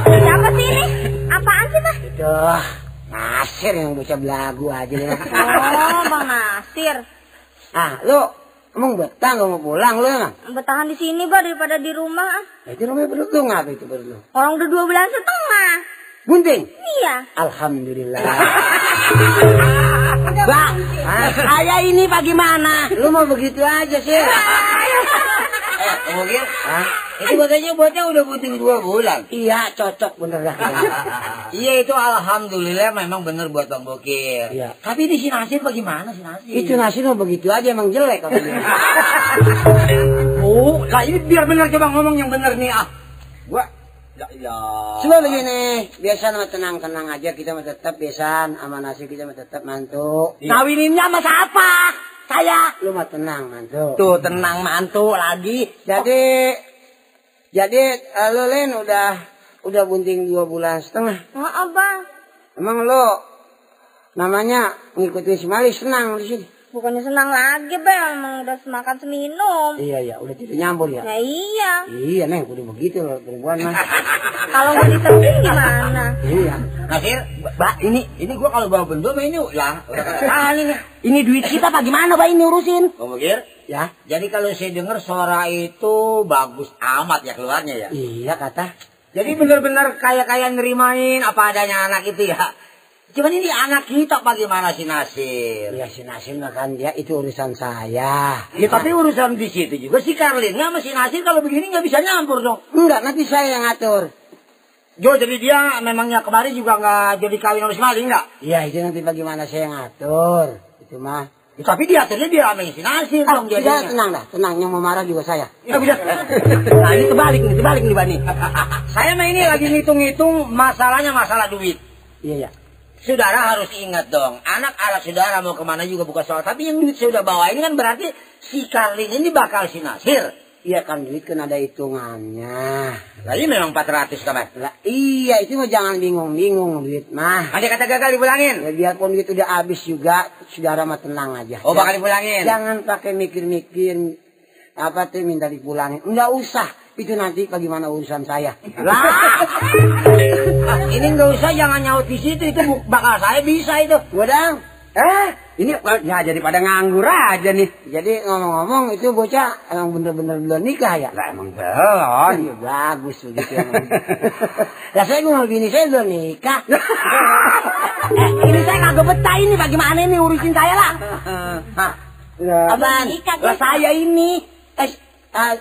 siapa sih ini? Apaan sih, Bah?
Duh, Nasir yang bocah belagu aja nih.
Oh, Bang Nasir.
ah, lu emang betah gak mau pulang lu emang?
Bertahan di sini, Bah, daripada di rumah. ah.
Nah, itu rumahnya perut lu ngapa itu perut lu?
Orang udah dua bulan setengah.
Bunting.
Iya.
Alhamdulillah.
Bang, saya ini bagaimana?
lu mau begitu aja sih?
Eh, mungkin? Itu katanya buatnya udah butuh dua bulan.
iya, cocok bener dah.
Iya itu alhamdulillah memang bener buat Bang Bokir.
Iya.
Tapi di si Nasir bagaimana si Nasir?
itu nasi mau begitu aja emang jelek.
Oh, lah ini biar benar coba ngomong yang benar nih ah. Gua
Ya, ya.
Coba begini, biasa mah tenang-tenang aja kita mah tetap biasa sama nasi kita mah tetap mantu.
Kawininnya sama siapa? Saya.
Lu mah tenang mantu.
Tuh tenang mantu lagi.
Jadi jadi eh, lu Lin udah udah bunting dua bulan setengah.
Oh, Abang.
Emang lu namanya ngikutin si Mali senang di sini.
Bukannya senang lagi, Bang. Emang udah semakan seminum.
Iya iya, udah tidak nyambur ya.
Ya iya.
Iya neng, udah begitu loh perempuan mah.
Kalau nggak disenting gimana?
iya.
Nasir, Mbak, ini ini gua kalau bawa benda ini lah. Udah ketahan ini. Ini duit kita apa gimana, Pak ini urusin? Bang
Ya.
jadi kalau saya dengar suara itu bagus amat ya keluarnya ya.
Iya kata.
Jadi benar-benar kayak-kayak nerimain apa adanya anak itu ya. Cuman ini anak kita bagaimana si Nasir?
Ya si Nasim mah kan dia itu urusan saya.
Ya tapi urusan di situ juga si Karlin sama si Nasir kalau begini nggak bisa nyampur dong.
Enggak, nanti saya yang ngatur.
Jo jadi dia memangnya kemarin juga nggak jadi kawin sama si Mali nggak?
Iya itu nanti bagaimana saya yang ngatur. Itu mah.
Ya, tapi dia akhirnya dia sama si Nasir
Ah,
dong
sudah
jadinya.
tenang dah, tenang. Yang mau marah juga saya.
Ya bisa. Nah ini kebalik nih, kebalik nih Bani. Saya mah ini lagi ngitung-ngitung masalahnya masalah duit.
Iya ya.
Saudara harus ingat dong, anak anak saudara mau ke mana juga bukan soal. Tapi yang duit saya udah bawa ini kan berarti si Karlin ini bakal si Nasir.
Iya kan duit kan ada hitungannya.
Lah ini memang 400 kabar.
Lah iya itu mah jangan bingung-bingung duit mah.
Ada kata gagal dipulangin.
Ya, biarpun duit udah habis juga, saudara mah tenang aja.
Oh bakal dipulangin.
Jangan pakai mikir-mikir apa tuh minta dipulangin. Enggak usah. Itu nanti bagaimana urusan saya.
Lah, ini nggak usah jangan nyaut di situ itu bakal saya bisa itu.
Godang.
Eh ini ya jadi pada nganggur aja nih.
Jadi ngomong-ngomong itu bocah emang bener-bener belum nikah ya?
Lah emang belum.
Iya bagus begitu emang. Lah saya mau bini saya belum nikah.
Eh, ini saya kagak betah ini bagaimana ini urusin saya lah.
Hah.
Abang,
nikah,
lah saya ini.
eh,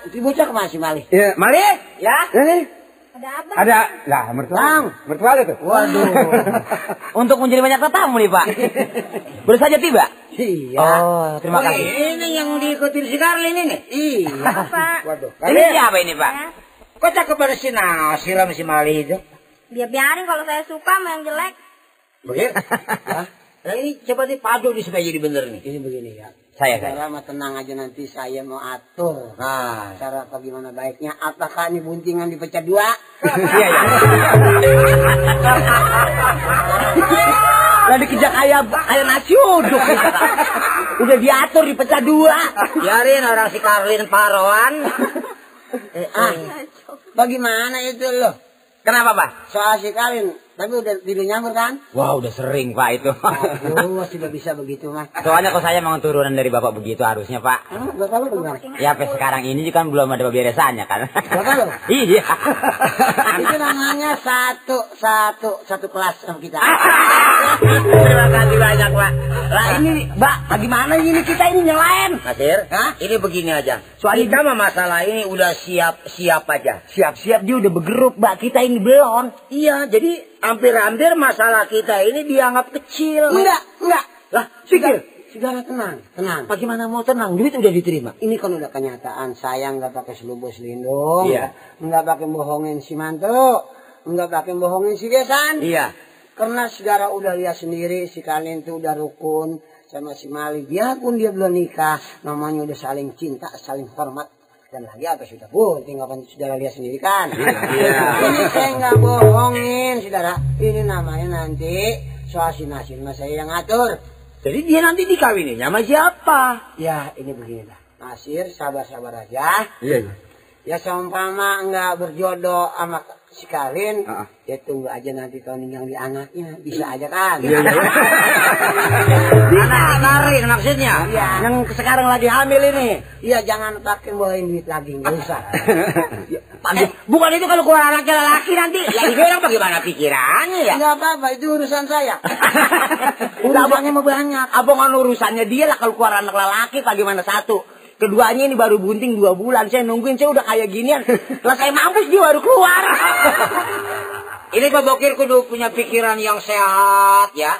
si bocah ke mana si Mali?
Ya, Mali?
Ya.
Ini
Ada apa?
ada lah mertua.
Bang.
Mertua tuh.
Waduh.
Untuk menjadi banyak tetamu nih Pak. Baru saja tiba.
Iya.
Oh, terima
Oh,
kasih.
Ini yang diikutin si Karlin ini.
Iya.
Pak.
Waduh.
Ini siapa ini Pak?
Ya.
Kok cakep pada si Nasir sama si Mali itu?
Dia biarin kalau saya suka sama yang jelek.
Begitu?
Nah ini coba nih padu nih supaya jadi bener nih.
Ini begini ya.
Saya kan.
Saudara mah tenang aja nanti saya mau atur.
Nah.
Cara bagaimana baiknya? Apakah ini buntingan dipecah dua?
Iya iya.
Lah dikejar kayak kayak nasi uduk. Udah diatur dipecah dua.
Biarin orang si Karlin Paroan.
Eh, ah, bagaimana itu loh?
Kenapa pak?
Soal si Kalin, tapi udah tidur nyambur kan?
Wah udah sering pak itu.
Aduh, sudah bisa begitu mah.
Soalnya kok saya mau turunan dari bapak begitu harusnya pak.
Ah, Bapak lu bagaimana?
Ya sampai sekarang ini juga kan belum ada beberesannya kan.
Bapak lu?
iya.
itu namanya satu satu satu kelas sama kita.
Terima kasih banyak pak.
Lah ini, Mbak, bagaimana ini kita ini nyelain?
Nasir,
Hah?
ini begini aja. Soal kita mah masalah ini udah siap siap aja.
Siap-siap dia udah bergerup, Mbak. Kita ini belum.
Iya, jadi hampir-hampir masalah kita ini dianggap kecil.
Enggak, enggak.
Lah, pikir.
Segala tenang, tenang.
Bagaimana mau tenang? Duit udah diterima.
Ini kan udah kenyataan. Saya nggak pakai selubus lindung.
Iya.
Nggak pakai bohongin si mantu. Nggak pakai bohongin si besan.
Iya.
Karena segala udah lihat sendiri si kalian tuh udah rukun sama si Mali. Biarpun dia belum nikah, namanya udah saling cinta, saling hormat. Dan lagi apa sudah bunting apa saudara lihat sendiri kan?
Iya.
Ini saya nggak bohongin, saudara. Ini namanya nanti soal si Nasir mas saya yang ngatur.
Jadi dia nanti dikawinin sama siapa?
Ya ini begini lah. Nasir sabar-sabar aja.
Iya.
Ya seumpama nggak berjodoh sama si Kalin,
Ah, ah.
ya tunggu aja nanti tahun yang di anaknya. Bisa aja kan?
Iya, Anak narik maksudnya.
Iya.
Yang sekarang lagi hamil ini.
Iya jangan pakai bawain duit lagi nggak usah.
Eh, bukan itu kalau keluar anaknya laki nanti. Ya ini orang bagaimana pikirannya ya?
Nggak apa-apa itu urusan saya. Urusannya mau banyak.
Abang urusannya dia lah kalau keluar anak lelaki bagaimana satu. Keduanya ini baru bunting dua bulan. Saya nungguin saya udah kayak ginian. Lah saya mampus dia baru keluar. ini Pak Bokir kudu punya pikiran yang sehat ya.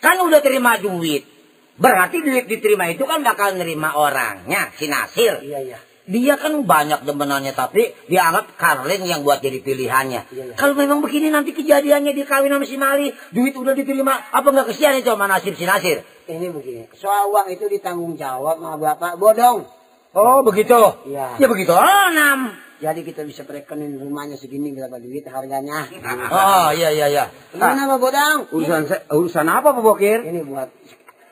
Kan udah terima duit. Berarti duit diterima itu kan bakal nerima orangnya, si Nasir.
Iya iya.
Dia kan banyak demenannya tapi dianggap Karlin yang buat jadi pilihannya.
Iya, iya.
Kalau memang begini nanti kejadiannya dikawin sama si Mali, duit udah diterima, apa nggak kesian itu sama Nasir si Nasir?
Ini begini. Soal uang itu ditanggung jawab sama bapak bodong.
Oh begitu.
Iya.
Ya begitu. Oh enam.
Jadi kita bisa perekonin rumahnya segini berapa duit harganya.
Oh iya iya iya.
Gimana Pak Bodong?
Urusan urusan apa Pak Bokir?
Ini buat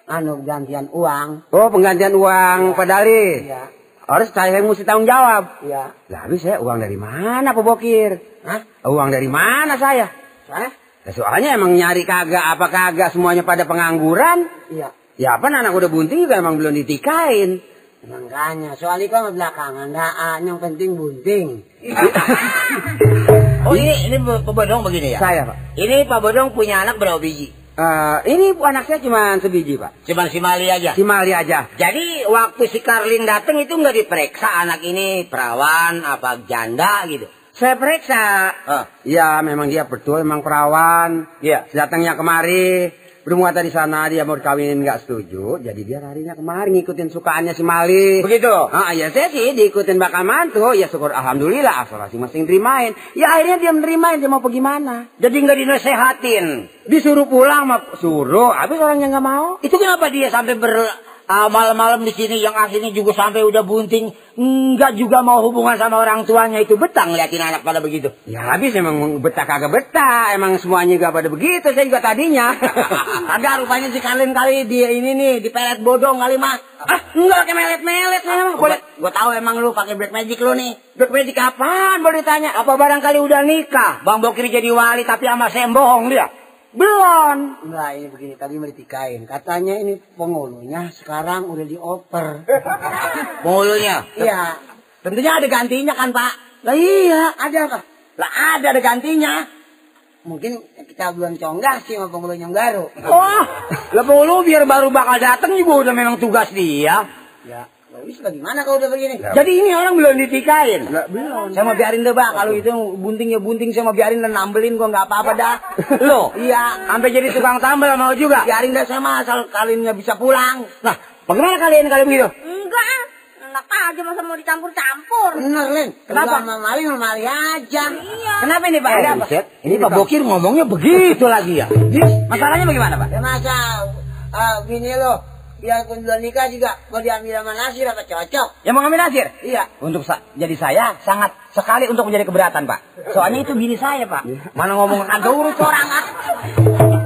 anu gantian uang.
Oh penggantian uang Pak Dali.
Iya.
Harus saya yang mesti tanggung jawab.
Iya.
Lah habis saya uang dari mana Pak Bokir?
Hah?
Uang dari mana saya?
Saya?
Ya, soalnya emang nyari kagak apa kagak semuanya pada pengangguran.
Iya.
Ya apa anak udah bunting juga emang belum ditikain.
Makanya, soal itu kan belakangan, nah, yang penting bunting.
Oh ini ini Pak Bodong begini ya.
Saya Pak.
Ini Pak Bodong punya anak berapa biji?
Eh, ini anak saya cuma sebiji Pak.
Cuman si Mali aja.
Si Mali aja.
Jadi waktu si Karlin datang itu nggak diperiksa anak ini perawan apa janda gitu.
Saya periksa.
Ah.
Ya memang dia betul emang perawan.
Iya.
Datangnya kemari. Bermuatan di sana dia mau dikawinin nggak setuju. Jadi dia larinya kemari ngikutin sukaannya si Mali.
Begitu.
Ah, ya saya sih diikutin bakal mantu. Ya syukur alhamdulillah asal masing-masing terimain. Ya akhirnya dia menerimain dia mau pergi mana?
Jadi nggak dinasehatin.
Disuruh pulang mah suruh. Habis orangnya nggak mau.
Itu kenapa dia sampai ber ah, malam-malam di sini yang akhirnya juga sampai udah bunting nggak juga mau hubungan sama orang tuanya itu betang liatin anak pada begitu.
Ya habis emang betah kagak betah. Emang semuanya gak pada begitu. Saya juga tadinya.
Agak rupanya si Kalin kali dia ini nih di pelet bodong kali mah. Ah, enggak pakai melet-melet memang. Boleh. Gua tahu emang lu pakai black magic lu nih.
Black magic apaan? Boleh ditanya.
Apa barangkali udah nikah? Bang Bokir jadi wali tapi sama saya bohong dia.
Belum. Enggak, ini begini, tadi mau ditikain. Katanya ini penghulunya sekarang udah dioper.
Mulunya.
Iya.
Tentunya ada gantinya kan, Pak?
Lah iya, ada kah?
Lah ada ada gantinya.
Mungkin kita belum conggah sih sama penghulu yang baru.
Wah, lah penghulu biar baru bakal datang juga udah memang tugas dia.
Ya, Wis bagaimana kalau udah begini?
Jadi ini orang belum ditikain.
belum.
Saya mau biarin deh, Pak. Kalau itu bunting ya bunting, saya mau biarin dan nambelin gua nggak apa-apa dah. Loh,
Iya.
sampai jadi tukang tambel mau juga.
Biarin dah sama asal kalian nggak bisa pulang.
Nah, bagaimana kalian kalau begitu?
Enggak, enak aja masa mau dicampur-campur.
Bener, Len.
Kenapa?
Sama Mali, sama Mali aja.
Iya.
Kenapa ini, Pak?
Eh,
Ada apa?
buset.
Ini Pak Bokir ngomongnya begitu lagi ya. Masalahnya bagaimana, Pak?
Ya masa ah, bini lo, biarpun belum nikah juga mau diambil sama Nasir apa cocok?
Yang mau ngambil Nasir?
Iya.
Untuk sa- jadi saya sangat sekali untuk menjadi keberatan, Pak. Soalnya itu bini saya, Pak. Mana ngomong kagak urus orang, ah.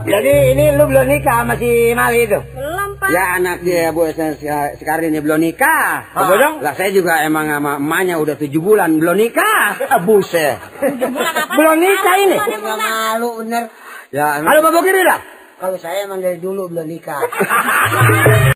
Jadi ini lu belum nikah masih Mali itu?
Belum, Pak.
Ya anak dia Bu se- se- sekarang ini belum nikah.
Apa dong?
Lah saya juga emang sama emaknya udah tujuh bulan belum nikah.
Ah, buset. belum nikah ini.
Nggak malu bener.
Ya
Halo Pak Bokir udah?
Kalau saya emang dari dulu belum nikah.